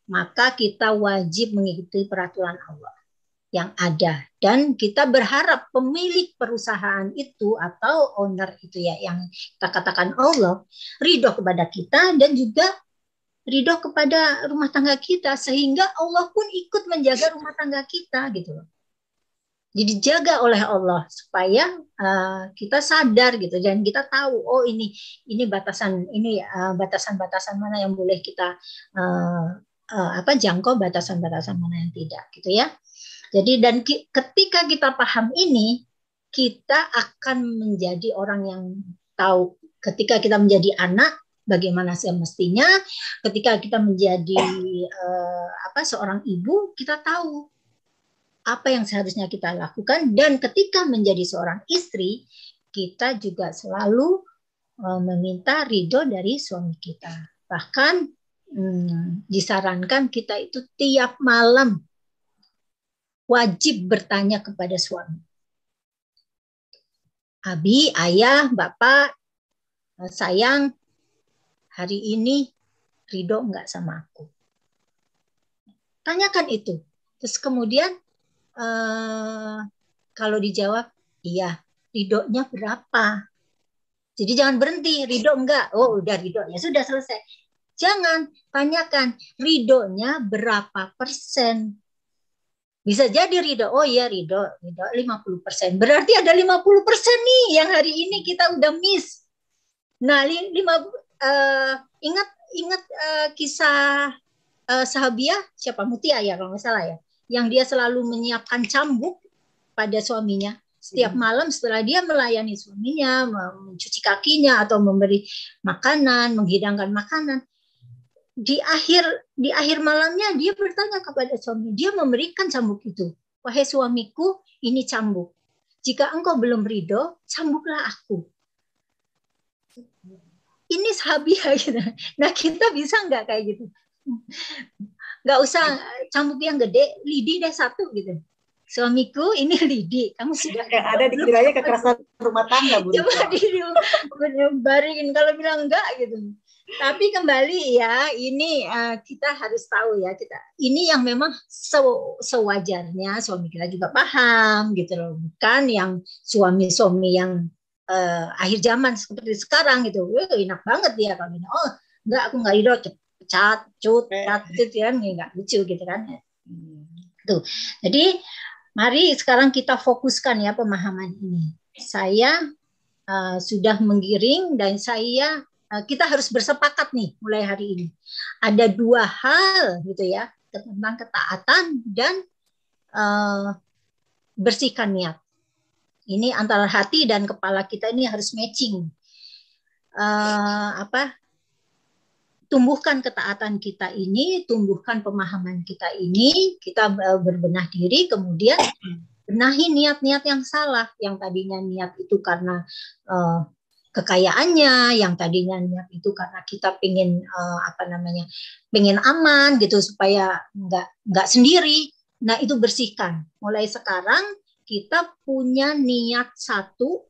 maka kita wajib mengikuti peraturan Allah yang ada dan kita berharap pemilik perusahaan itu atau owner itu ya yang kita katakan Allah ridho kepada kita dan juga ridho kepada rumah tangga kita sehingga Allah pun ikut menjaga rumah tangga kita gitu loh. Jadi jaga oleh Allah supaya uh, kita sadar gitu dan kita tahu oh ini ini batasan ini uh, batasan-batasan mana yang boleh kita uh, uh, apa jangkau batasan-batasan mana yang tidak gitu ya. Jadi dan ki, ketika kita paham ini, kita akan menjadi orang yang tahu. Ketika kita menjadi anak bagaimana semestinya, ketika kita menjadi uh, apa seorang ibu, kita tahu apa yang seharusnya kita lakukan. Dan ketika menjadi seorang istri, kita juga selalu uh, meminta ridho dari suami kita. Bahkan hmm, disarankan kita itu tiap malam wajib bertanya kepada suami. Abi, ayah, bapak, sayang, hari ini ridho enggak sama aku? Tanyakan itu. Terus kemudian eh, kalau dijawab, iya, ridhonya berapa? Jadi jangan berhenti, ridho enggak? Oh udah ridho, ya sudah selesai. Jangan, tanyakan ridhonya berapa persen? Bisa jadi Ridho, oh iya Ridho, Ridho 50%. Berarti ada 50% nih yang hari ini kita udah miss. Nah, lima, uh, ingat ingat uh, kisah uh, Sahabiah siapa Mutia ya kalau nggak salah ya, yang dia selalu menyiapkan cambuk pada suaminya setiap hmm. malam setelah dia melayani suaminya, mencuci kakinya atau memberi makanan, menghidangkan makanan di akhir di akhir malamnya dia bertanya kepada suami, dia memberikan cambuk itu. Wahai suamiku, ini cambuk. Jika engkau belum ridho, cambuklah aku. Ini sahabiah *laughs* gitu. Nah kita bisa nggak kayak gitu? Nggak usah cambuk yang gede, lidi deh satu gitu. Suamiku ini *laughs* lidi, kamu sudah Kayak ada dikiranya kekerasan rumah tangga, Bu. Coba di baringin kalau bilang enggak gitu tapi kembali ya, ini uh, kita harus tahu ya kita ini yang memang se sewajarnya suami kita juga paham gitu loh, bukan yang suami-suami yang uh, akhir zaman seperti sekarang gitu. Wah, enak banget dia kalau ini. Oh, enggak aku enggak ridho, cat, cut, cat, cut kan enggak lucu gitu kan. Tuh. Jadi mari sekarang kita fokuskan ya pemahaman ini. Saya uh, sudah menggiring dan saya Eh, kita harus bersepakat nih mulai hari ini. Ada dua hal gitu ya tentang ketaatan dan uh, bersihkan niat. Ini antara hati dan kepala kita ini harus matching. Uh, apa? Tumbuhkan ketaatan kita ini, tumbuhkan pemahaman kita ini, kita berbenah diri, kemudian benahi niat-niat yang salah, yang tadinya niat itu karena uh, kekayaannya yang tadinya niat itu karena kita pengen uh, apa namanya pengen aman gitu supaya nggak nggak sendiri. Nah itu bersihkan. Mulai sekarang kita punya niat satu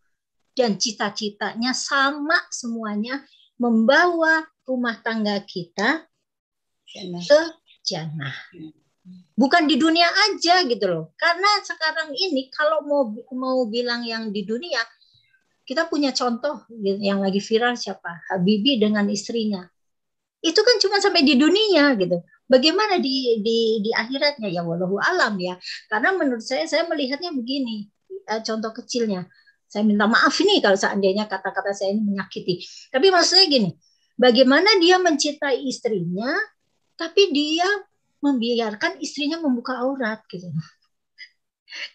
dan cita-citanya sama semuanya membawa rumah tangga kita ke jannah. Bukan di dunia aja gitu loh. Karena sekarang ini kalau mau mau bilang yang di dunia kita punya contoh yang lagi viral siapa? Habibi dengan istrinya. Itu kan cuma sampai di dunia gitu. Bagaimana di di di akhiratnya ya wallahu alam ya. Karena menurut saya saya melihatnya begini, eh, contoh kecilnya. Saya minta maaf ini kalau seandainya kata-kata saya ini menyakiti. Tapi maksudnya gini, bagaimana dia mencintai istrinya, tapi dia membiarkan istrinya membuka aurat gitu.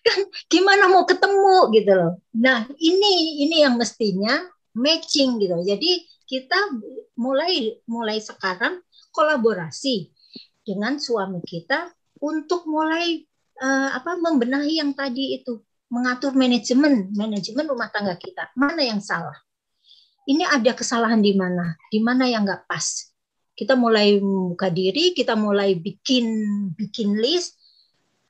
Kan gimana mau ketemu gitu loh. Nah, ini ini yang mestinya matching gitu. Jadi kita mulai mulai sekarang kolaborasi dengan suami kita untuk mulai uh, apa membenahi yang tadi itu. Mengatur manajemen manajemen rumah tangga kita. Mana yang salah? Ini ada kesalahan di mana? Di mana yang nggak pas? Kita mulai buka diri kita mulai bikin bikin list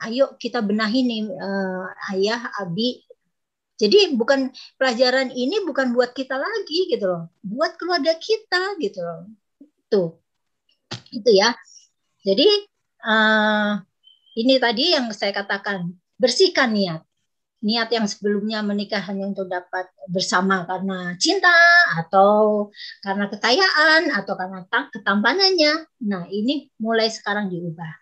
ayo kita benahi nih uh, ayah abi. Jadi bukan pelajaran ini bukan buat kita lagi gitu loh. Buat keluarga kita gitu loh. Tuh. Itu ya. Jadi uh, ini tadi yang saya katakan bersihkan niat. Niat yang sebelumnya menikah hanya untuk dapat bersama karena cinta atau karena kekayaan atau karena ketampanannya. Nah, ini mulai sekarang diubah.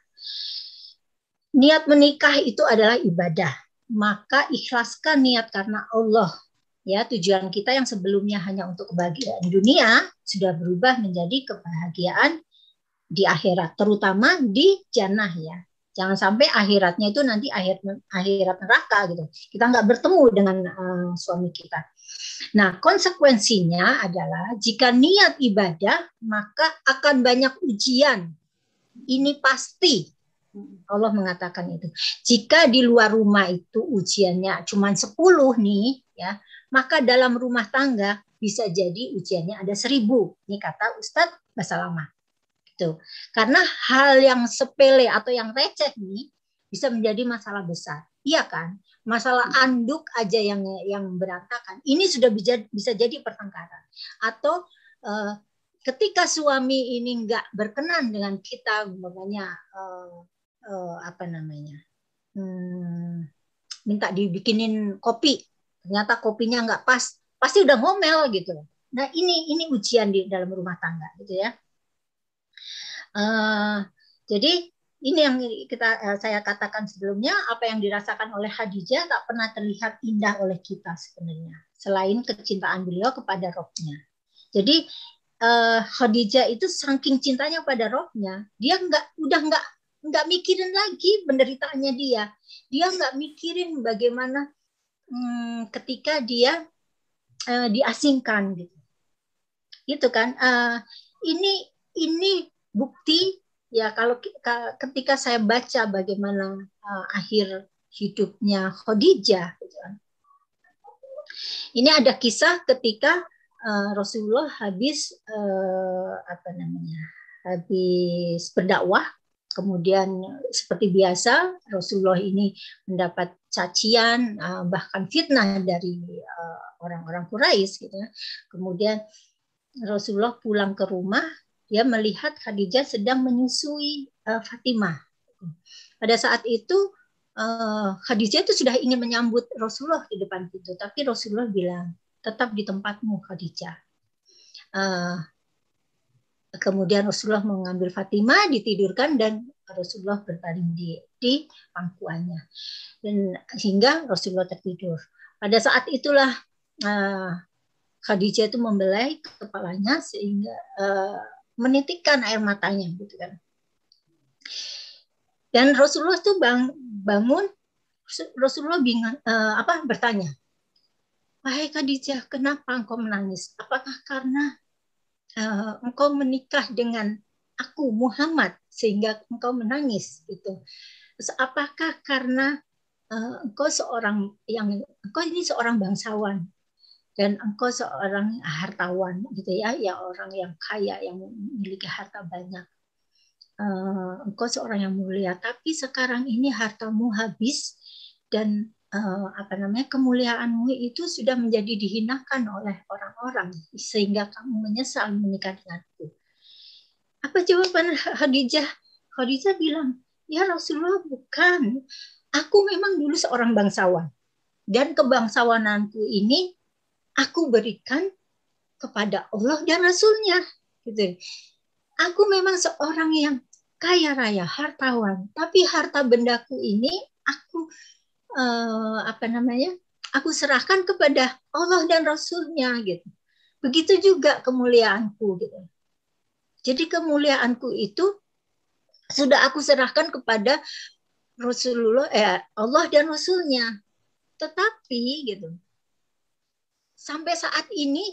Niat menikah itu adalah ibadah. Maka ikhlaskan niat karena Allah. Ya, tujuan kita yang sebelumnya hanya untuk kebahagiaan dunia sudah berubah menjadi kebahagiaan di akhirat, terutama di jannah ya. Jangan sampai akhiratnya itu nanti akhir akhirat neraka gitu. Kita nggak bertemu dengan uh, suami kita. Nah, konsekuensinya adalah jika niat ibadah, maka akan banyak ujian. Ini pasti. Allah mengatakan itu. Jika di luar rumah itu ujiannya cuma 10 nih, ya, maka dalam rumah tangga bisa jadi ujiannya ada seribu. Ini kata Ustadz Basalamah gitu. Karena hal yang sepele atau yang receh nih bisa menjadi masalah besar. Iya kan? Masalah anduk aja yang yang berantakan. Ini sudah bisa bisa jadi pertengkaran. Atau uh, ketika suami ini nggak berkenan dengan kita, makanya uh, uh, apa namanya? Hmm, minta dibikinin kopi, ternyata kopinya nggak pas, pasti udah ngomel gitu. Nah ini ini ujian di dalam rumah tangga gitu ya. Uh, jadi ini yang kita uh, saya katakan sebelumnya apa yang dirasakan oleh Hadijah tak pernah terlihat indah oleh kita sebenarnya selain kecintaan beliau kepada rohnya. Jadi uh, Khadijah itu saking cintanya pada rohnya, dia nggak udah nggak nggak mikirin lagi penderitaannya dia. Dia nggak mikirin bagaimana hmm, ketika dia uh, diasingkan gitu. Itu kan uh, ini ini bukti ya kalau ketika saya baca bagaimana uh, akhir hidupnya Khadijah gitu kan. ini ada kisah ketika uh, Rasulullah habis uh, apa namanya habis berdakwah kemudian seperti biasa Rasulullah ini mendapat cacian uh, bahkan fitnah dari orang-orang uh, Quraisy gitu ya. kemudian Rasulullah pulang ke rumah dia melihat Khadijah sedang menyusui uh, Fatimah. Pada saat itu Khadijah itu sudah ingin menyambut Rasulullah di depan pintu, tapi Rasulullah bilang tetap di tempatmu Khadijah. Kemudian Rasulullah mengambil Fatimah, ditidurkan dan Rasulullah berbaring di di pangkuannya dan sehingga Rasulullah tertidur. Pada saat itulah uh, Khadijah itu membelai kepalanya sehingga uh, menitikkan air matanya gitu kan. Dan Rasulullah itu bang, bangun Rasulullah bingung uh, apa bertanya, "Wahai Khadijah, kenapa engkau menangis? Apakah karena uh, engkau menikah dengan aku Muhammad sehingga engkau menangis?" gitu. Apakah karena uh, engkau seorang yang engkau ini seorang bangsawan dan engkau seorang hartawan gitu ya ya orang yang kaya yang memiliki harta banyak uh, engkau seorang yang mulia tapi sekarang ini hartamu habis dan uh, apa namanya kemuliaanmu itu sudah menjadi dihinakan oleh orang-orang sehingga kamu menyesal menikah denganku apa jawaban Khadijah Khadijah bilang ya Rasulullah bukan aku memang dulu seorang bangsawan dan kebangsawananku ini aku berikan kepada Allah dan Rasulnya. Gitu. Aku memang seorang yang kaya raya, hartawan, tapi harta bendaku ini aku uh, apa namanya? Aku serahkan kepada Allah dan Rasulnya gitu. Begitu juga kemuliaanku gitu. Jadi kemuliaanku itu sudah aku serahkan kepada Rasulullah, eh, Allah dan Rasulnya. Tetapi gitu, sampai saat ini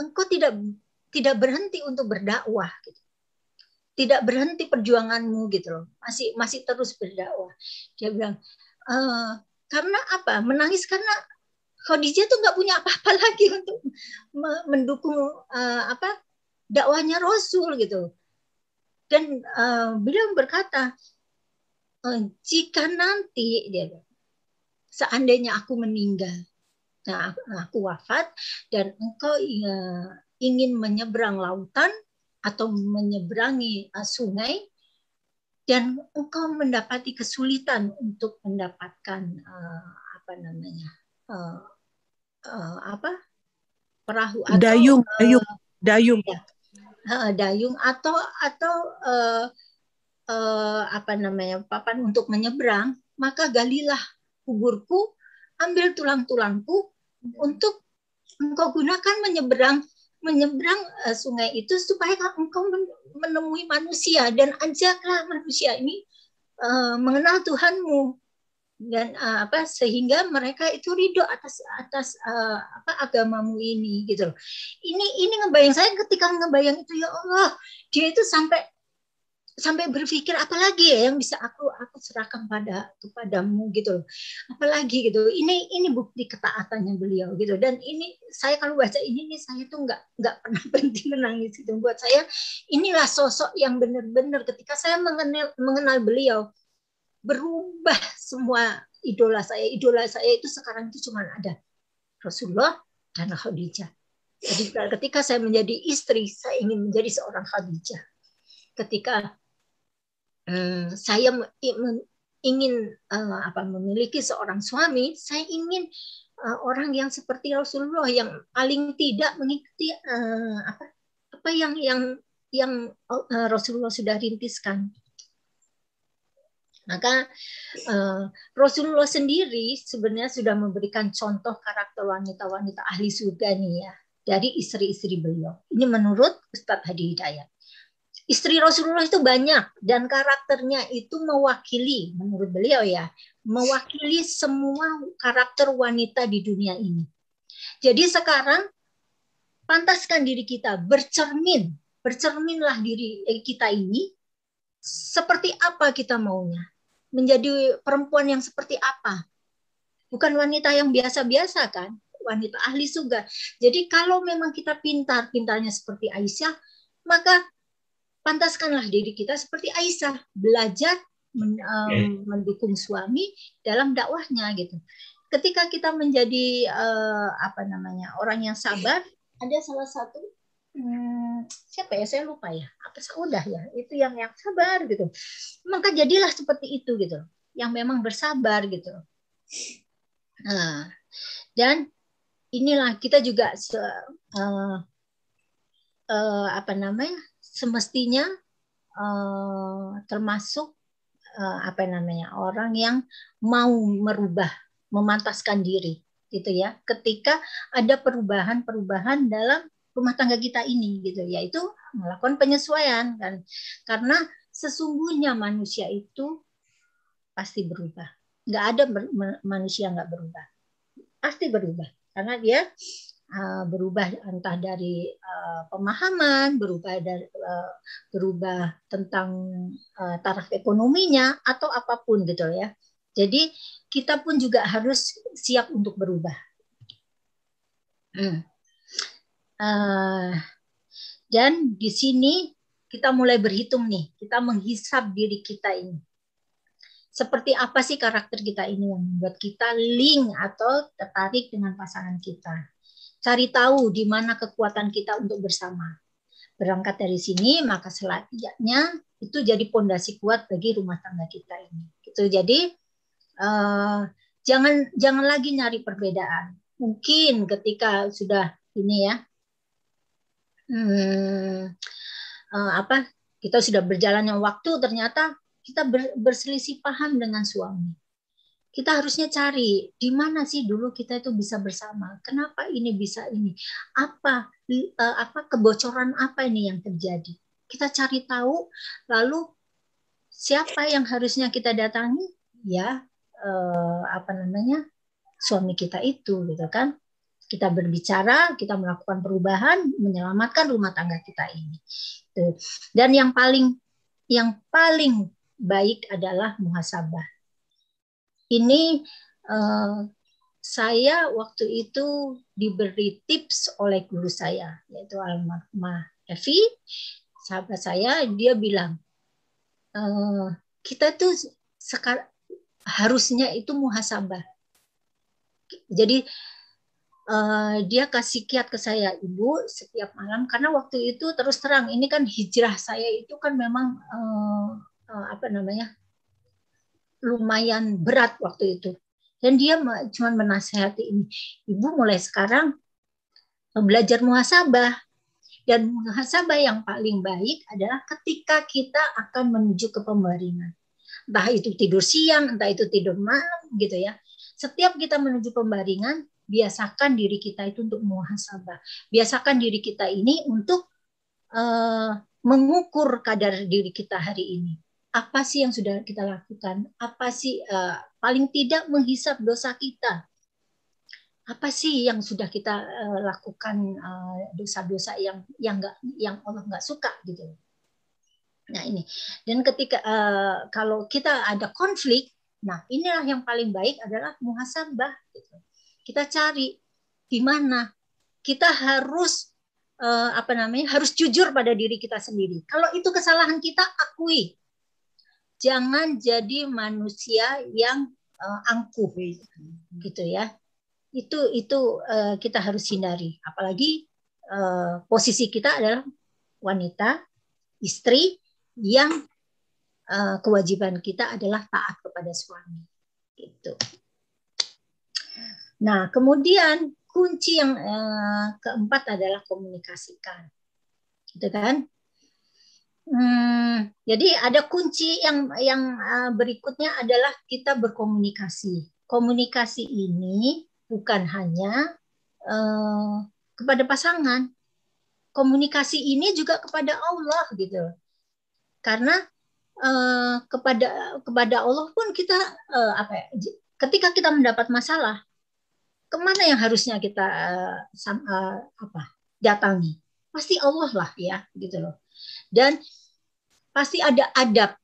engkau tidak tidak berhenti untuk berdakwah. Gitu. Tidak berhenti perjuanganmu gitu loh. Masih masih terus berdakwah. Dia bilang, e, karena apa? Menangis karena Khadijah tuh nggak punya apa-apa *laughs* lagi untuk mendukung uh, apa dakwahnya Rasul gitu. Dan uh, beliau berkata, uh, jika nanti dia seandainya aku meninggal, nah aku wafat dan engkau ingin menyeberang lautan atau menyeberangi sungai dan engkau mendapati kesulitan untuk mendapatkan uh, apa namanya uh, uh, apa? Perahu atau dayung dayung uh, dayung. ya, uh, dayung atau atau uh, uh, apa namanya papan untuk menyeberang maka galilah kuburku ambil tulang-tulangku untuk engkau gunakan menyeberang menyeberang uh, sungai itu supaya engkau menemui manusia dan ajaklah manusia ini uh, mengenal Tuhanmu dan uh, apa sehingga mereka itu ridho atas atas uh, apa agamamu ini gitu loh. Ini ini ngebayang saya ketika ngebayang itu ya Allah dia itu sampai sampai berpikir apalagi ya yang bisa aku aku serahkan pada kepadamu gitu loh. Apalagi gitu. Ini ini bukti ketaatannya beliau gitu dan ini saya kalau baca ini nih saya tuh nggak nggak pernah *laughs* berhenti menangis itu buat saya inilah sosok yang benar-benar ketika saya mengenal mengenal beliau berubah semua idola saya. Idola saya itu sekarang itu cuma ada Rasulullah dan Khadijah. Jadi ketika saya menjadi istri, saya ingin menjadi seorang Khadijah. Ketika um, saya ingin uh, apa memiliki seorang suami, saya ingin uh, orang yang seperti Rasulullah yang paling tidak mengikuti uh, apa apa yang yang yang uh, Rasulullah sudah rintiskan. Maka uh, Rasulullah sendiri sebenarnya sudah memberikan contoh karakter wanita-wanita ahli surga nih ya dari istri-istri beliau. Ini menurut Ustadz Hadi Hidayat. Istri Rasulullah itu banyak dan karakternya itu mewakili menurut beliau ya, mewakili semua karakter wanita di dunia ini. Jadi sekarang pantaskan diri kita bercermin, bercerminlah diri eh, kita ini seperti apa kita maunya menjadi perempuan yang seperti apa. Bukan wanita yang biasa-biasa kan, wanita ahli surga. Jadi kalau memang kita pintar, pintarnya seperti Aisyah, maka pantaskanlah diri kita seperti Aisyah, belajar men, um, mendukung suami dalam dakwahnya gitu. Ketika kita menjadi uh, apa namanya orang yang sabar, ada salah satu hmm, siapa ya? Saya lupa ya. Apa saudah ya. Itu yang yang sabar gitu. Maka jadilah seperti itu gitu. Yang memang bersabar gitu. Nah, dan inilah kita juga se, uh, uh, apa namanya semestinya uh, termasuk uh, apa namanya orang yang mau merubah memantaskan diri gitu ya. Ketika ada perubahan-perubahan dalam rumah tangga kita ini gitu yaitu melakukan penyesuaian kan. Karena sesungguhnya manusia itu pasti berubah. Nggak ada ber, manusia nggak berubah. Pasti berubah. Karena dia uh, berubah entah dari uh, pemahaman berubah dari uh, berubah tentang taraf ekonominya atau apa pun gitu ya jadi kita pun juga harus siap untuk berubah hmm. Dan di sini kita mulai berhitung nih, kita menghisap diri kita ini. Seperti apa sih karakter kita ini yang membuat kita link atau tertarik dengan pasangan kita. Cari tahu di mana kekuatan kita untuk bersama. Berangkat dari sini, maka selanjutnya itu jadi pondasi kuat bagi rumah tangga kita ini. Gitu. Jadi uh, jangan jangan lagi nyari perbedaan. Mungkin ketika sudah ini ya hmm, uh, apa kita sudah berjalannya waktu ternyata kita ber, berselisih paham dengan suami. Kita harusnya cari di mana sih dulu kita itu bisa bersama. Kenapa ini bisa ini? Apa uh, apa kebocoran apa ini yang terjadi? kita cari tahu lalu siapa yang harusnya kita datangi ya eh, apa namanya suami kita itu gitu kan kita berbicara kita melakukan perubahan menyelamatkan rumah tangga kita ini dan yang paling yang paling baik adalah muhasabah ini eh, saya waktu itu diberi tips oleh guru saya yaitu almarhumah Evi. Sahabat saya dia bilang e, kita tuh sekarang harusnya itu muhasabah. Jadi uh, dia kasih kiat ke saya ibu setiap malam karena waktu itu terus terang ini kan hijrah saya itu kan memang uh, uh, apa namanya lumayan berat waktu itu. Dan dia cuma menasehati ini ibu mulai sekarang belajar muhasabah. Dan muhasabah yang paling baik adalah ketika kita akan menuju ke pembaringan. Entah itu tidur siang entah itu tidur malam gitu ya. Setiap kita menuju pembaringan biasakan diri kita itu untuk muhasabah. Biasakan diri kita ini untuk uh, mengukur kadar diri kita hari ini apa sih yang sudah kita lakukan? Apa sih uh, paling tidak menghisap dosa kita? Apa sih yang sudah kita uh, lakukan dosa-dosa uh, yang yang enggak yang Allah nggak suka gitu? Nah ini dan ketika uh, kalau kita ada konflik, nah inilah yang paling baik adalah muhasabah. Gitu. Kita cari di mana kita harus uh, apa namanya harus jujur pada diri kita sendiri. Kalau itu kesalahan kita akui jangan jadi manusia yang uh, angkuh gitu ya. Itu itu uh, kita harus hindari. Apalagi uh, posisi kita adalah wanita istri yang uh, kewajiban kita adalah taat kepada suami gitu. Nah kemudian kunci yang uh, keempat adalah komunikasikan gitu kan Hmm, jadi ada kunci yang yang uh, berikutnya adalah kita berkomunikasi. Komunikasi ini bukan hanya uh, kepada pasangan, komunikasi ini juga kepada Allah gitu. Karena uh, kepada kepada Allah pun kita uh, apa ya? Ketika kita mendapat masalah, ke mana yang harusnya kita uh, uh, apa datangi? Pasti Allah lah ya gitu loh dan pasti ada adab.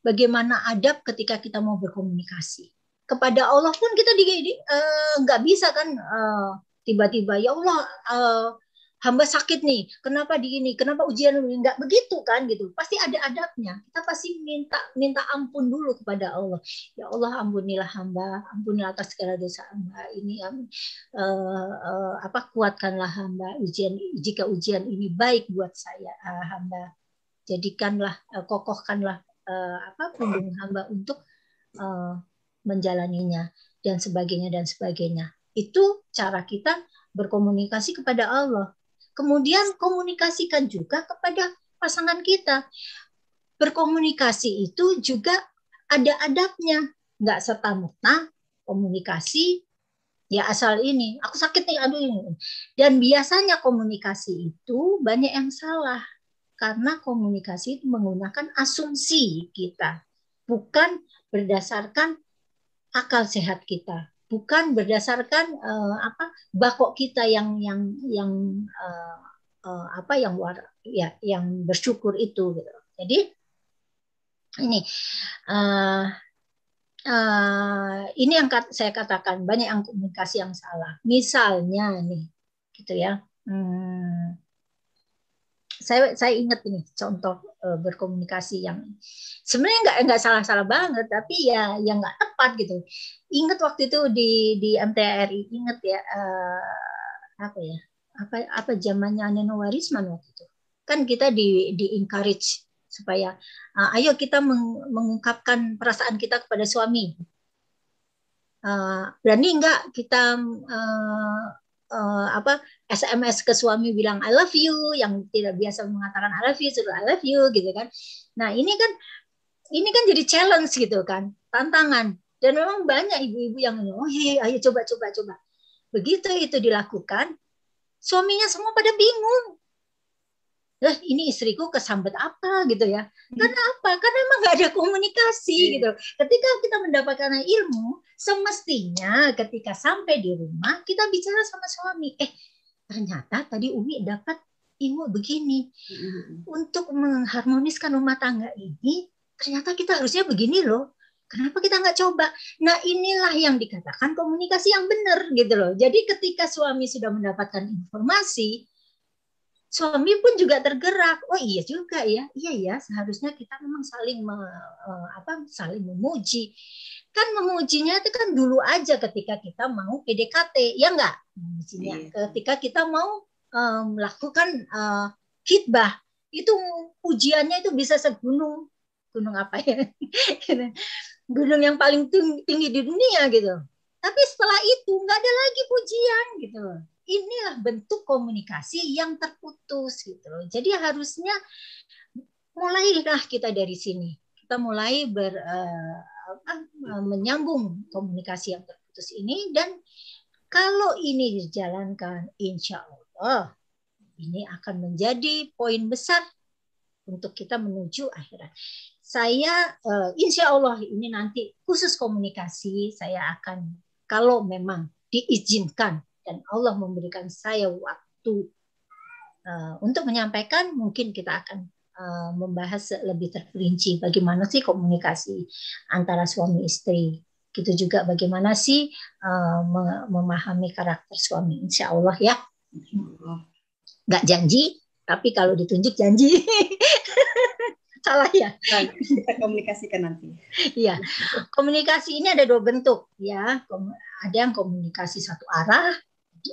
Bagaimana adab ketika kita mau berkomunikasi. Kepada Allah pun kita eh, nggak uh, bisa kan uh, tiba-tiba ya Allah uh, hamba sakit nih, kenapa di ini, kenapa ujian ini nggak begitu kan gitu. Pasti ada adabnya. Kita pasti minta minta ampun dulu kepada Allah. Ya Allah ampunilah hamba, ampunilah atas segala dosa hamba ini. Um, uh, uh, apa kuatkanlah hamba ujian jika ujian ini baik buat saya uh, hamba. Jadikanlah uh, kokohkanlah uh, apa punggung hamba untuk uh, menjalaninya dan sebagainya dan sebagainya. Itu cara kita berkomunikasi kepada Allah Kemudian komunikasikan juga kepada pasangan kita. Berkomunikasi itu juga ada adabnya. Nggak serta-merta komunikasi ya asal ini. Aku sakit nih, aduh ini. Dan biasanya komunikasi itu banyak yang salah. Karena komunikasi itu menggunakan asumsi kita. Bukan berdasarkan akal sehat kita bukan berdasarkan uh, apa bakok kita yang yang yang uh, uh, apa yang war, ya yang bersyukur itu gitu. Jadi ini uh, uh, ini yang kat, saya katakan banyak yang komunikasi yang salah. Misalnya nih gitu ya. Hmm, saya saya ingat ini contoh uh, berkomunikasi yang sebenarnya nggak nggak salah-salah banget tapi ya yang nggak tepat gitu. Ingat waktu itu di di MTRI ingat ya uh, apa ya apa apa zamannya Neno Warisman waktu itu? Kan kita di di encourage supaya uh, ayo kita meng, mengungkapkan perasaan kita kepada suami. Uh, berani nggak kita uh, uh, apa SMS ke suami bilang I love you yang tidak biasa mengatakan I love you suruh I love you gitu kan. Nah ini kan ini kan jadi challenge gitu kan tantangan. Dan memang banyak ibu-ibu yang oh iya, ayo coba coba coba. Begitu itu dilakukan suaminya semua pada bingung eh ini istriku kesambet apa gitu ya? Karena apa? Karena emang nggak ada komunikasi Iya. gitu. Ketika kita mendapatkan ilmu semestinya ketika sampai di rumah kita bicara sama suami. Eh ternyata tadi Umi dapat ilmu begini. Untuk mengharmoniskan rumah tangga ini ternyata kita harusnya begini loh. Kenapa kita nggak coba? Nah inilah yang dikatakan komunikasi yang benar gitu loh. Jadi ketika suami sudah mendapatkan informasi suami pun juga tergerak. Oh iya juga ya, iya ya. Seharusnya kita memang saling me- eh, apa, saling memuji. Kan memujinya itu kan dulu aja ketika kita mau PDKT, ya enggak? Memujinya Iya. ketika kita mau eh, melakukan eh, hitbah, itu pujiannya itu bisa segunung, gunung apa ya? *laughs* gunung yang paling tinggi, di dunia gitu. Tapi setelah itu nggak ada lagi pujian gitu inilah bentuk komunikasi yang terputus gitu loh. Jadi harusnya mulailah kita dari sini. Kita mulai ber eh, menyambung komunikasi yang terputus ini dan kalau ini dijalankan insya Allah ini akan menjadi poin besar untuk kita menuju akhirat. Saya eh, insya Allah ini nanti khusus komunikasi saya akan kalau memang diizinkan dan Allah memberikan saya waktu uh, untuk menyampaikan, mungkin kita akan uh, membahas lebih terperinci bagaimana sih komunikasi antara suami istri. Gitu juga bagaimana sih uh, me- memahami karakter suami. Insya Allah ya, nggak janji, tapi kalau ditunjuk janji. *laughs* Salah ya. Kita komunikasikan nanti. Iya, komunikasi ini ada dua bentuk ya. Ada yang komunikasi satu arah,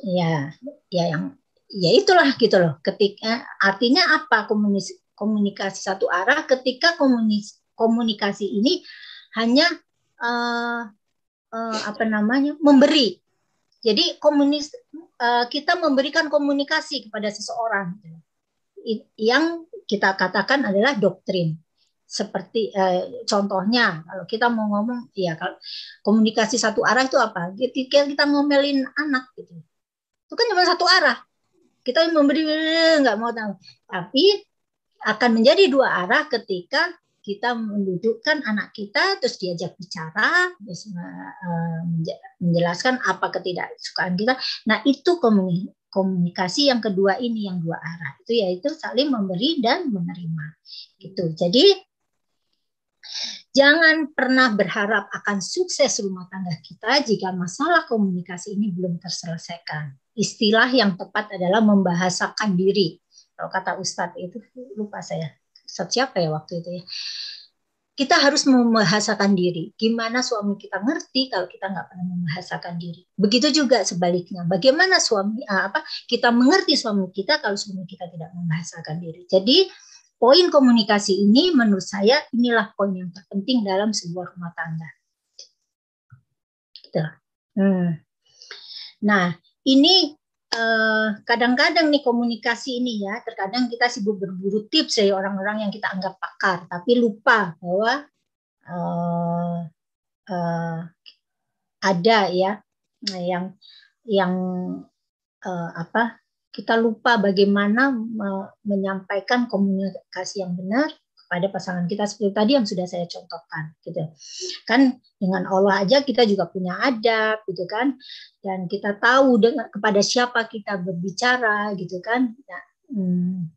ya, ya yang ya itulah gitu loh. Ketika artinya apa? Komunis- komunikasi satu arah ketika komunis- komunikasi ini hanya eh, eh, apa namanya? Memberi. Jadi komunis eh, kita memberikan komunikasi kepada seseorang. Yang kita katakan adalah doktrin. Seperti eh, contohnya kalau kita mau ngomong ya kalau komunikasi satu arah itu apa? Ketika kita ngomelin anak gitu itu kan cuma satu arah. Kita memberi nggak mau tahu. Tapi akan menjadi dua arah ketika kita mendudukkan anak kita terus diajak bicara terus, eh, menje- menjelaskan apa ketidaksukaan kita. Nah itu komuni- komunikasi yang kedua ini yang dua arah. Itu yaitu saling memberi dan menerima. Gitu. Jadi Jangan pernah berharap akan sukses rumah tangga kita jika masalah komunikasi ini belum terselesaikan. Istilah yang tepat adalah membahasakan diri. Kalau kata Ustadz itu lupa saya. Ustadz siapa ya waktu itu ya? Kita harus membahasakan diri. Gimana suami kita ngerti kalau kita nggak pernah membahasakan diri. Begitu juga sebaliknya. Bagaimana suami ah, apa kita mengerti suami kita kalau suami kita tidak membahasakan diri. Jadi poin komunikasi ini menurut saya inilah poin yang terpenting dalam sebuah rumah tangga. Gitu. Hmm. Nah, ini eh, kadang-kadang nih komunikasi ini ya, terkadang kita sibuk berburu tips dari orang-orang yang kita anggap pakar, tapi lupa bahwa eh, eh, ada ya yang yang eh, apa kita lupa bagaimana me- menyampaikan komunikasi yang benar kepada pasangan kita seperti tadi yang sudah saya contohkan gitu. Kan dengan Allah aja kita juga punya adab gitu kan. Dan kita tahu dengan kepada siapa kita berbicara gitu kan. Nah, hmm,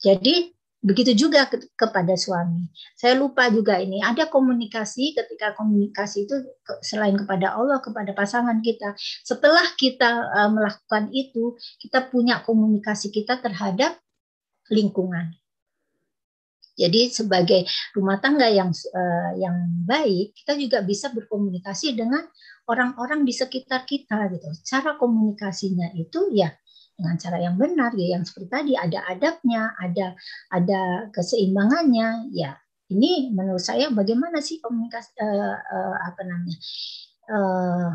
jadi begitu juga ke- kepada suami. Saya lupa juga ini ada komunikasi ketika komunikasi itu ke- selain kepada Allah kepada pasangan kita. Setelah kita uh, melakukan itu kita punya komunikasi kita terhadap lingkungan jadi sebagai rumah tangga yang uh, yang baik kita juga bisa berkomunikasi dengan orang-orang di sekitar kita gitu. Cara komunikasinya itu ya dengan cara yang benar ya yang seperti tadi ada adabnya ada ada keseimbangannya ya. Ini menurut saya bagaimana sih komunikasi uh, uh, apa namanya uh,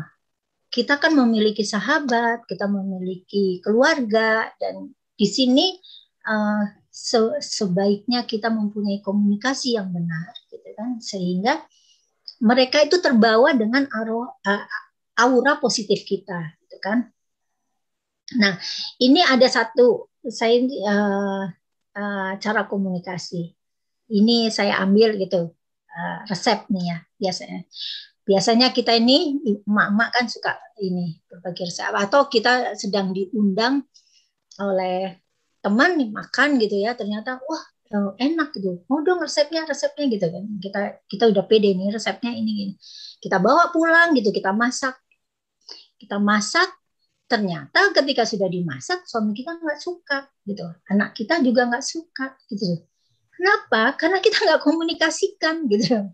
kita kan memiliki sahabat kita memiliki keluarga dan di sini uh, se sebaiknya kita mempunyai komunikasi yang benar gitu kan sehingga mereka itu terbawa dengan aura, positif kita gitu kan Nah, ini ada satu saya uh, uh, cara komunikasi. Ini saya ambil gitu uh, resep nih ya biasanya. Biasanya kita ini emak-emak kan suka ini berbagi resep atau kita sedang diundang oleh teman nih makan gitu ya ternyata wah enak gitu. Mau dong resepnya resepnya gitu kan. Kita kita udah pede nih resepnya ini gini. Kita bawa pulang gitu kita masak. Kita masak ternyata ketika sudah dimasak suami kita nggak suka gitu. Anak kita juga nggak suka gitu. Kenapa? Karena kita nggak komunikasikan gitu.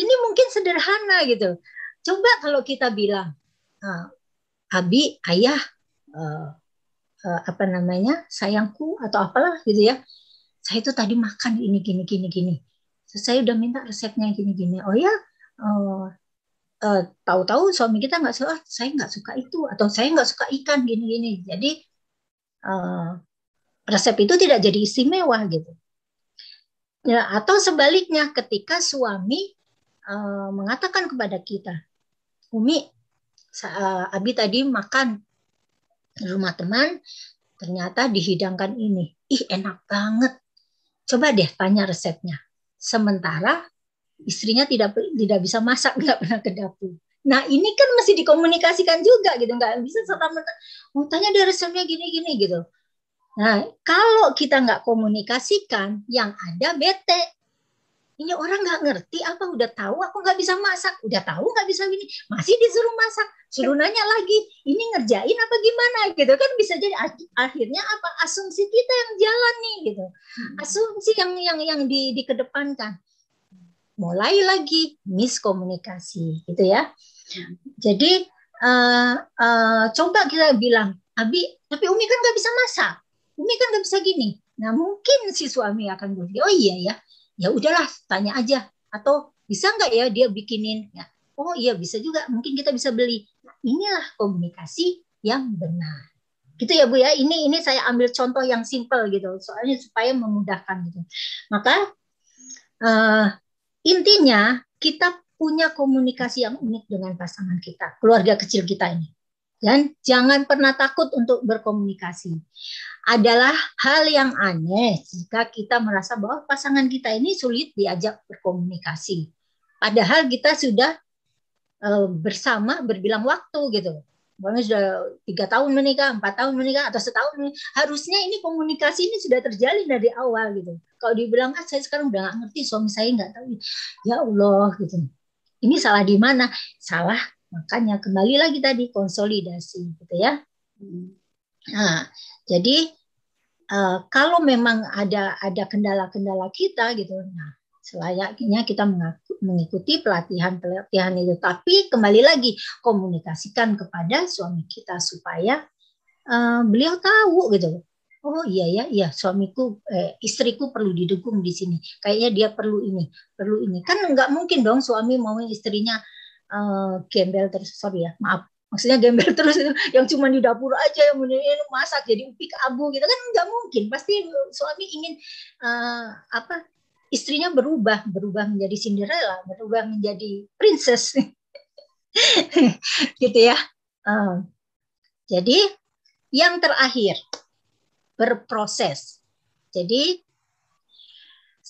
Ini mungkin sederhana gitu. Coba kalau kita bilang ah, abi ayah uh, uh, apa namanya sayangku atau apalah gitu ya. Saya itu tadi makan ini gini gini gini. Saya udah minta resepnya gini gini. Oh ya uh, uh, tahu-tahu suami kita nggak suka saya nggak suka itu atau saya nggak suka ikan gini gini. Jadi uh, resep itu tidak jadi istimewa gitu. Ya atau sebaliknya ketika suami uh, mengatakan kepada kita Umi Abi tadi makan rumah teman ternyata dihidangkan ini. Ih enak banget. Coba deh tanya resepnya. Sementara istrinya tidak tidak bisa masak *laughs* nggak pernah ke dapur. Nah ini kan masih dikomunikasikan juga gitu. Nggak bisa serta merta oh, tanya deh resepnya gini gini gitu. Nah kalau kita nggak komunikasikan yang ada bete ini orang nggak ngerti apa udah tahu aku nggak bisa masak? Udah tahu nggak bisa gini masih disuruh masak. Suruh nanya lagi ini ngerjain apa gimana? Gitu kan bisa jadi akhirnya apa asumsi kita yang jalan nih gitu. Hmm. asumsi yang yang yang di dikedepankan. Mulai lagi miskomunikasi gitu ya. Jadi uh, uh, coba kita bilang Abi tapi Umi kan nggak bisa masak. Umi kan nggak bisa gini. Nah mungkin si suami akan berpikir oh iya ya ya udahlah tanya aja. Atau bisa nggak ya dia bikinin? Ya. Oh iya bisa juga. Mungkin kita bisa beli. Nah, inilah komunikasi yang benar. Gitu ya bu ya. Ini ini saya ambil contoh yang simple gitu. Soalnya supaya memudahkan gitu. Maka uh, intinya kita punya komunikasi yang unik dengan pasangan kita keluarga kecil kita ini dan jangan pernah takut untuk berkomunikasi adalah hal yang aneh jika kita merasa bahwa pasangan kita ini sulit diajak berkomunikasi. Padahal kita sudah uh, bersama berbilang waktu gitu. Bahwa sudah tiga tahun menikah, empat tahun menikah, atau setahun menikah. Harusnya ini komunikasi ini sudah terjalin dari awal gitu. Kalau dibilang, ah saya sekarang udah nggak ngerti, suami saya nggak tahu. Ya Allah gitu. Ini salah di mana? Salah makanya kembali lagi tadi konsolidasi gitu ya. Nah, jadi uh, kalau memang ada ada kendala-kendala kita gitu, nah selayaknya kita mengaku, mengikuti pelatihan pelatihan itu. Tapi kembali lagi komunikasikan kepada suami kita supaya uh, beliau tahu gitu. Oh iya ya, iya suamiku, eh, istriku perlu didukung di sini. Kayaknya dia perlu ini, perlu ini. Kan nggak mungkin dong suami mau istrinya uh, gembel terus. Sorry ya, maaf. Maksudnya gembel *laughs* terus itu yang cuma di dapur aja yang masak jadi upik abu gitu. Kan nggak mungkin. Pasti suami ingin uh, apa istrinya berubah. Berubah menjadi Cinderella berubah menjadi princess. *laughs* Gitu ya. Uh, jadi yang terakhir berproses. Jadi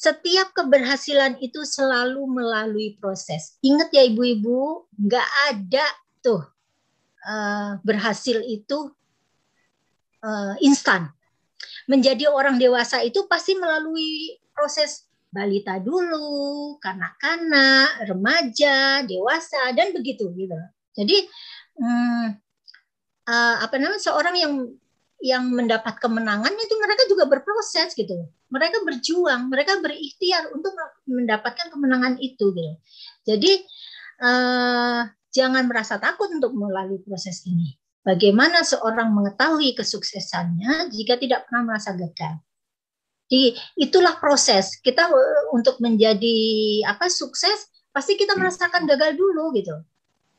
setiap keberhasilan itu selalu melalui proses. Ingat ya ibu-ibu, nggak ada tuh uh, berhasil itu uh, instan. Menjadi orang dewasa itu pasti melalui proses balita dulu, kanak-kanak, remaja, dewasa dan begitu gitu. Jadi hmm, uh, apa namanya seorang yang yang mendapat kemenangan itu mereka juga berproses gitu. Mereka berjuang, mereka berikhtiar untuk mendapatkan kemenangan itu gitu. Jadi uh, jangan merasa takut untuk melalui proses ini. Bagaimana seorang mengetahui kesuksesannya jika tidak pernah merasa gagal? Jadi itulah proses kita eh, untuk menjadi apa sukses pasti kita merasakan gagal dulu gitu.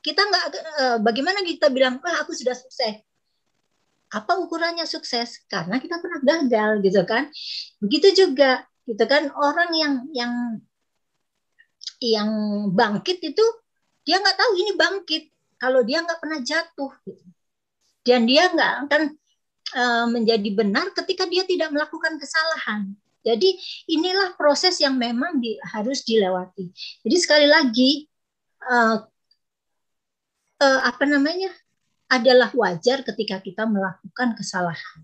Kita nggak eh, bagaimana kita bilang wah aku sudah sukses. Apa ukurannya sukses? Karena kita pernah gagal gitu kan. Begitu juga gitu kan orang yang yang yang bangkit itu dia nggak tahu ini bangkit kalau dia nggak pernah jatuh gitu. dan dia nggak akan uh, menjadi benar ketika dia tidak melakukan kesalahan. Jadi inilah proses yang memang di, harus dilewati. Jadi sekali lagi uh, uh, apa namanya adalah wajar ketika kita melakukan kesalahan.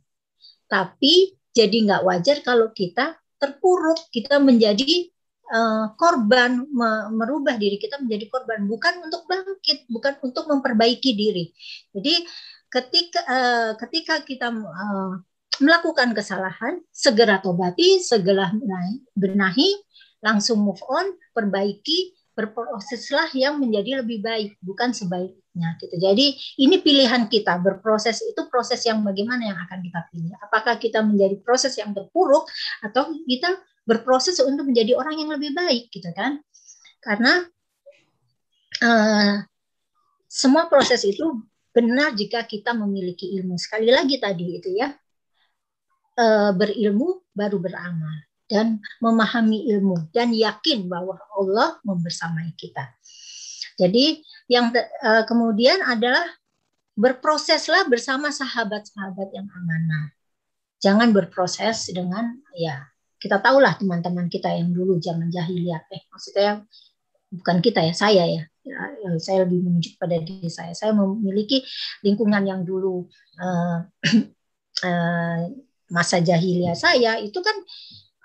Tapi jadi nggak wajar kalau kita terpuruk, kita menjadi uh, korban, me merubah diri kita menjadi korban, bukan untuk bangkit, bukan untuk memperbaiki diri. Jadi ketika uh, ketika kita uh, melakukan kesalahan, segera tobati, segera benahi, langsung move on, perbaiki, berproseslah yang menjadi lebih baik, bukan sebaiknya gitu. Jadi ini pilihan kita berproses itu proses yang bagaimana yang akan kita pilih. Apakah kita menjadi proses yang terpuruk atau kita berproses untuk menjadi orang yang lebih baik gitu kan? Karena uh, semua proses itu benar jika kita memiliki ilmu. Sekali lagi tadi itu ya, e, berilmu baru beramal dan memahami ilmu dan yakin bahwa Allah membersamai kita. Jadi yang e, kemudian adalah berproseslah bersama sahabat-sahabat yang amanah. Jangan berproses dengan ya kita tahulah teman-teman kita yang dulu zaman jahiliyah. Eh maksudnya bukan kita ya saya ya. Ya, saya lebih menunjuk pada diri saya. Saya memiliki lingkungan yang dulu uh, uh, *clears throat* masa jahiliyah saya itu kan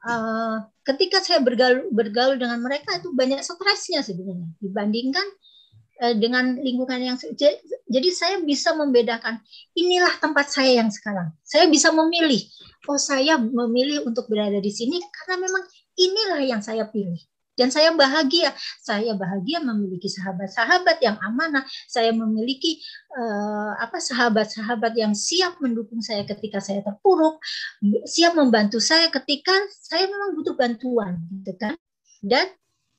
uh, ketika saya bergaul bergaul dengan mereka itu banyak stresnya sebenarnya. Dibandingkan uh, dengan lingkungan yang jadi saya bisa membedakan inilah tempat saya yang sekarang saya bisa memilih oh saya memilih untuk berada di sini karena memang inilah yang saya pilih dan saya bahagia. Saya bahagia memiliki sahabat-sahabat yang amanah. Saya memiliki uh, apa sahabat-sahabat yang siap mendukung saya ketika saya terpuruk, siap membantu saya ketika saya memang butuh bantuan, gitu kan? Dan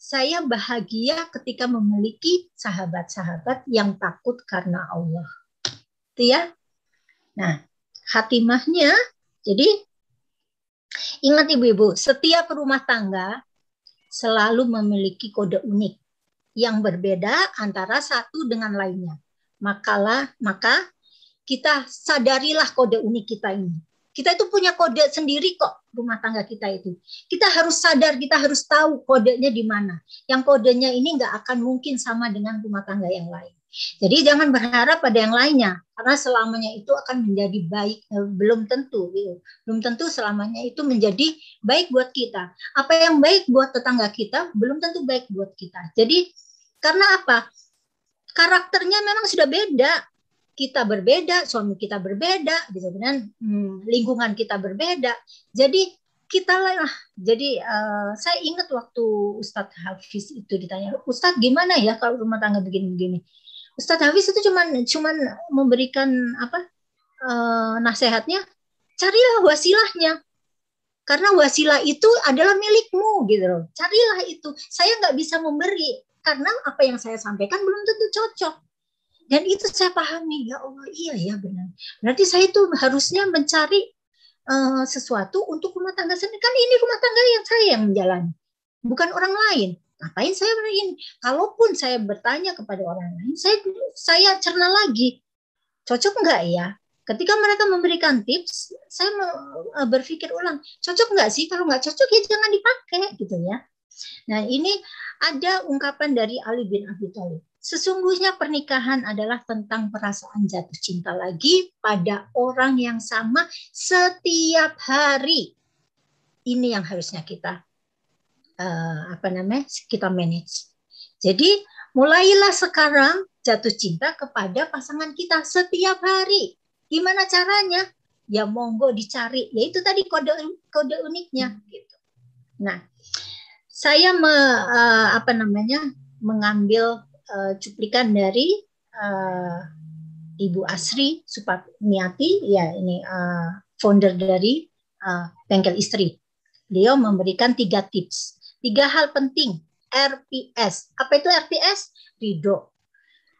saya bahagia ketika memiliki sahabat-sahabat yang takut karena Allah. Itu ya. Nah, hatimahnya jadi ingat ibu-ibu, setiap rumah tangga selalu memiliki kode unik yang berbeda antara satu dengan lainnya. Makalah, maka kita sadarilah kode unik kita ini. Kita itu punya kode sendiri kok rumah tangga kita itu. Kita harus sadar, kita harus tahu kodenya di mana. Yang kodenya ini nggak akan mungkin sama dengan rumah tangga yang lain. Jadi jangan berharap pada yang lainnya karena selamanya itu akan menjadi baik eh, belum tentu gitu. Belum tentu selamanya itu menjadi baik buat kita. Apa yang baik buat tetangga kita belum tentu baik buat kita. Jadi karena apa? Karakternya memang sudah beda. Kita berbeda, suami kita berbeda, gitu kan? Hmm, lingkungan kita berbeda. Jadi kita lah jadi uh, saya ingat waktu Ustadz Hafiz itu ditanya Ustadz gimana ya kalau rumah tangga begini-begini? Ustadz Hafiz itu cuman cuman memberikan apa uh, nasihatnya carilah wasilahnya. Karena wasilah itu adalah milikmu gitu loh. Carilah itu. Saya nggak bisa memberi karena apa yang saya sampaikan belum tentu cocok dan itu saya pahami ya Allah iya ya benar berarti saya itu harusnya mencari uh, sesuatu untuk rumah tangga sendiri kan ini rumah tangga yang saya yang menjalani bukan orang lain Ngapain saya begini? Kalaupun saya bertanya kepada orang lain, saya saya cerna lagi. Cocok enggak ya? Ketika mereka memberikan tips, saya eh, berpikir ulang, cocok enggak sih? Kalau enggak cocok ya jangan dipakai gitu ya. Nah, ini ada ungkapan dari Ali bin Abi Thalib. Sesungguhnya pernikahan adalah tentang perasaan jatuh cinta lagi pada orang yang sama setiap hari. Ini yang harusnya kita uh, apa namanya kita manage. Jadi mulailah sekarang jatuh cinta kepada pasangan kita setiap hari. Gimana caranya? Ya monggo dicari. Ya itu tadi kode kode uniknya gitu. Nah, saya me, uh, apa namanya mengambil uh, cuplikan dari uh, Ibu Asri Supatniati, ya ini uh, founder dari uh, Bengkel Istri. Beliau memberikan tiga tips Tiga hal penting. RPS. Apa itu RPS? Ridho.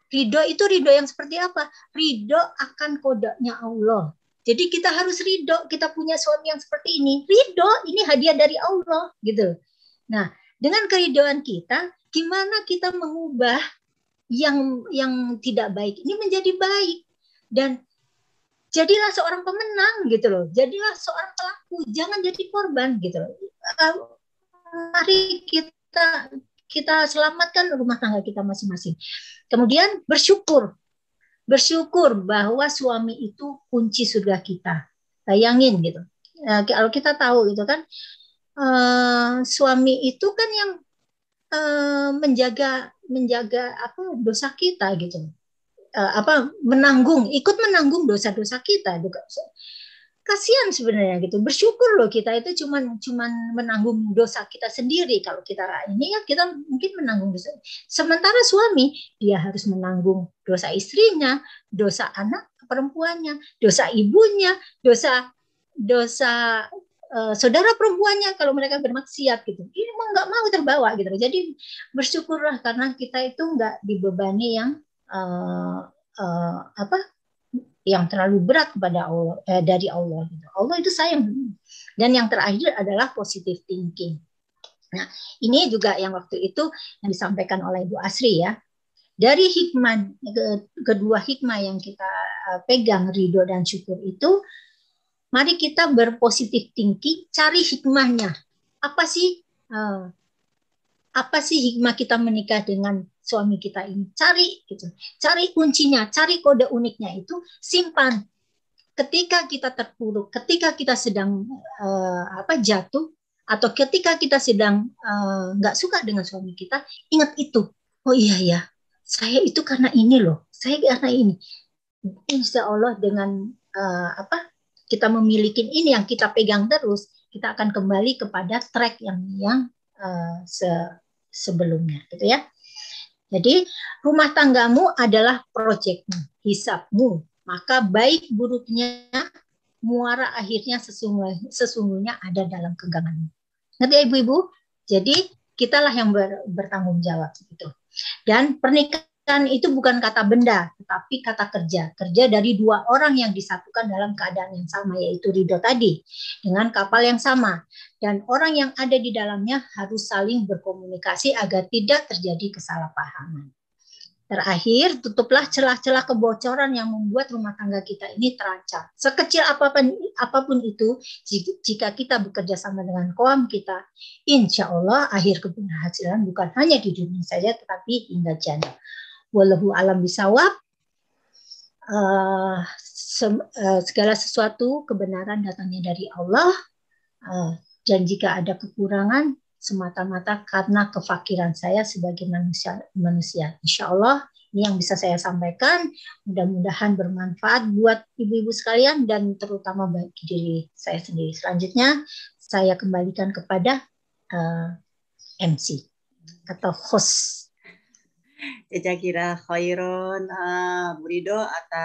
Ridho itu ridho yang seperti apa? Ridho akan kodenya Allah. Jadi kita harus ridho, kita punya suami yang seperti ini. Ridho, ini hadiah dari Allah. gitu. Nah, dengan keridoan kita, gimana kita mengubah yang yang tidak baik? Ini menjadi baik. Dan jadilah seorang pemenang gitu loh. Jadilah seorang pelaku. Jangan jadi korban gitu loh. Mari kita kita selamatkan rumah tangga kita masing-masing. Kemudian bersyukur. Bersyukur bahwa suami itu kunci surga kita. Bayangin gitu. Uh, kalau kita tahu gitu kan uh, suami itu kan yang uh, menjaga menjaga apa dosa kita gitu. Uh, apa menanggung ikut menanggung dosa-dosa kita juga kasihan sebenarnya gitu. Bersyukur loh kita itu cuman cuman menanggung dosa kita sendiri. Kalau kita ini ya kita mungkin menanggung dosa. Sementara suami dia harus menanggung dosa istrinya dosa anak perempuannya dosa ibunya dosa dosa uh, saudara perempuannya kalau mereka bermaksiat gitu. Ini emang nggak mau terbawa gitu. Jadi bersyukurlah karena kita itu nggak dibebani yang uh, uh, apa yang terlalu berat kepada Allah eh, dari Allah gitu. Allah itu sayang. Dan yang terakhir adalah positive thinking. Nah ini juga yang waktu itu yang disampaikan oleh Ibu Asri ya. Dari hikmah kedua hikmah yang kita eh, pegang ridho dan syukur itu mari kita berpositif thinking cari hikmahnya. Apa sih uh, apa sih hikmah kita menikah dengan suami kita ini? Cari gitu. Cari kuncinya cari kode uniknya itu simpan. Ketika kita terpuruk ketika kita sedang uh, apa jatuh atau ketika kita sedang eh, nggak uh, suka dengan suami kita ingat itu. Oh iya ya saya itu karena ini loh. Saya karena ini. Insya Allah dengan uh, apa kita memiliki ini yang kita pegang terus kita akan kembali kepada track yang yang uh, se sebelumnya gitu ya jadi rumah tanggamu adalah proyekmu, hisapmu. Maka baik buruknya muara akhirnya sesungguhnya, sesungguhnya ada dalam genggamanmu. Ngerti ya ibu-ibu? Jadi kitalah yang ber, bertanggung jawab gitu. Dan pernikahan itu bukan kata benda, tetapi kata kerja. Kerja dari dua orang yang disatukan dalam keadaan yang sama, yaitu ridho tadi, dengan kapal yang sama. Dan orang yang ada di dalamnya harus saling berkomunikasi agar tidak terjadi kesalahpahaman. Terakhir, tutuplah celah-celah kebocoran yang membuat rumah tangga kita ini terancam. Sekecil apa pun, apa pun itu, jika kita bekerja sama dengan kaum kita, insya Allah akhir keberhasilan bukan hanya di dunia saja, tetapi hingga jannah. Wallahu alam bisawab. Uh, segala sesuatu kebenaran datangnya dari Allah. Uh, dan jika ada kekurangan, semata-mata karena kefakiran saya sebagai manusia. manusia. Insya Allah ini yang bisa saya sampaikan. Mudah-mudahan bermanfaat buat ibu-ibu sekalian dan terutama bagi diri saya sendiri. Selanjutnya saya kembalikan kepada uh, eh, MC atau host. Kira khairon uh, Bu Rido atas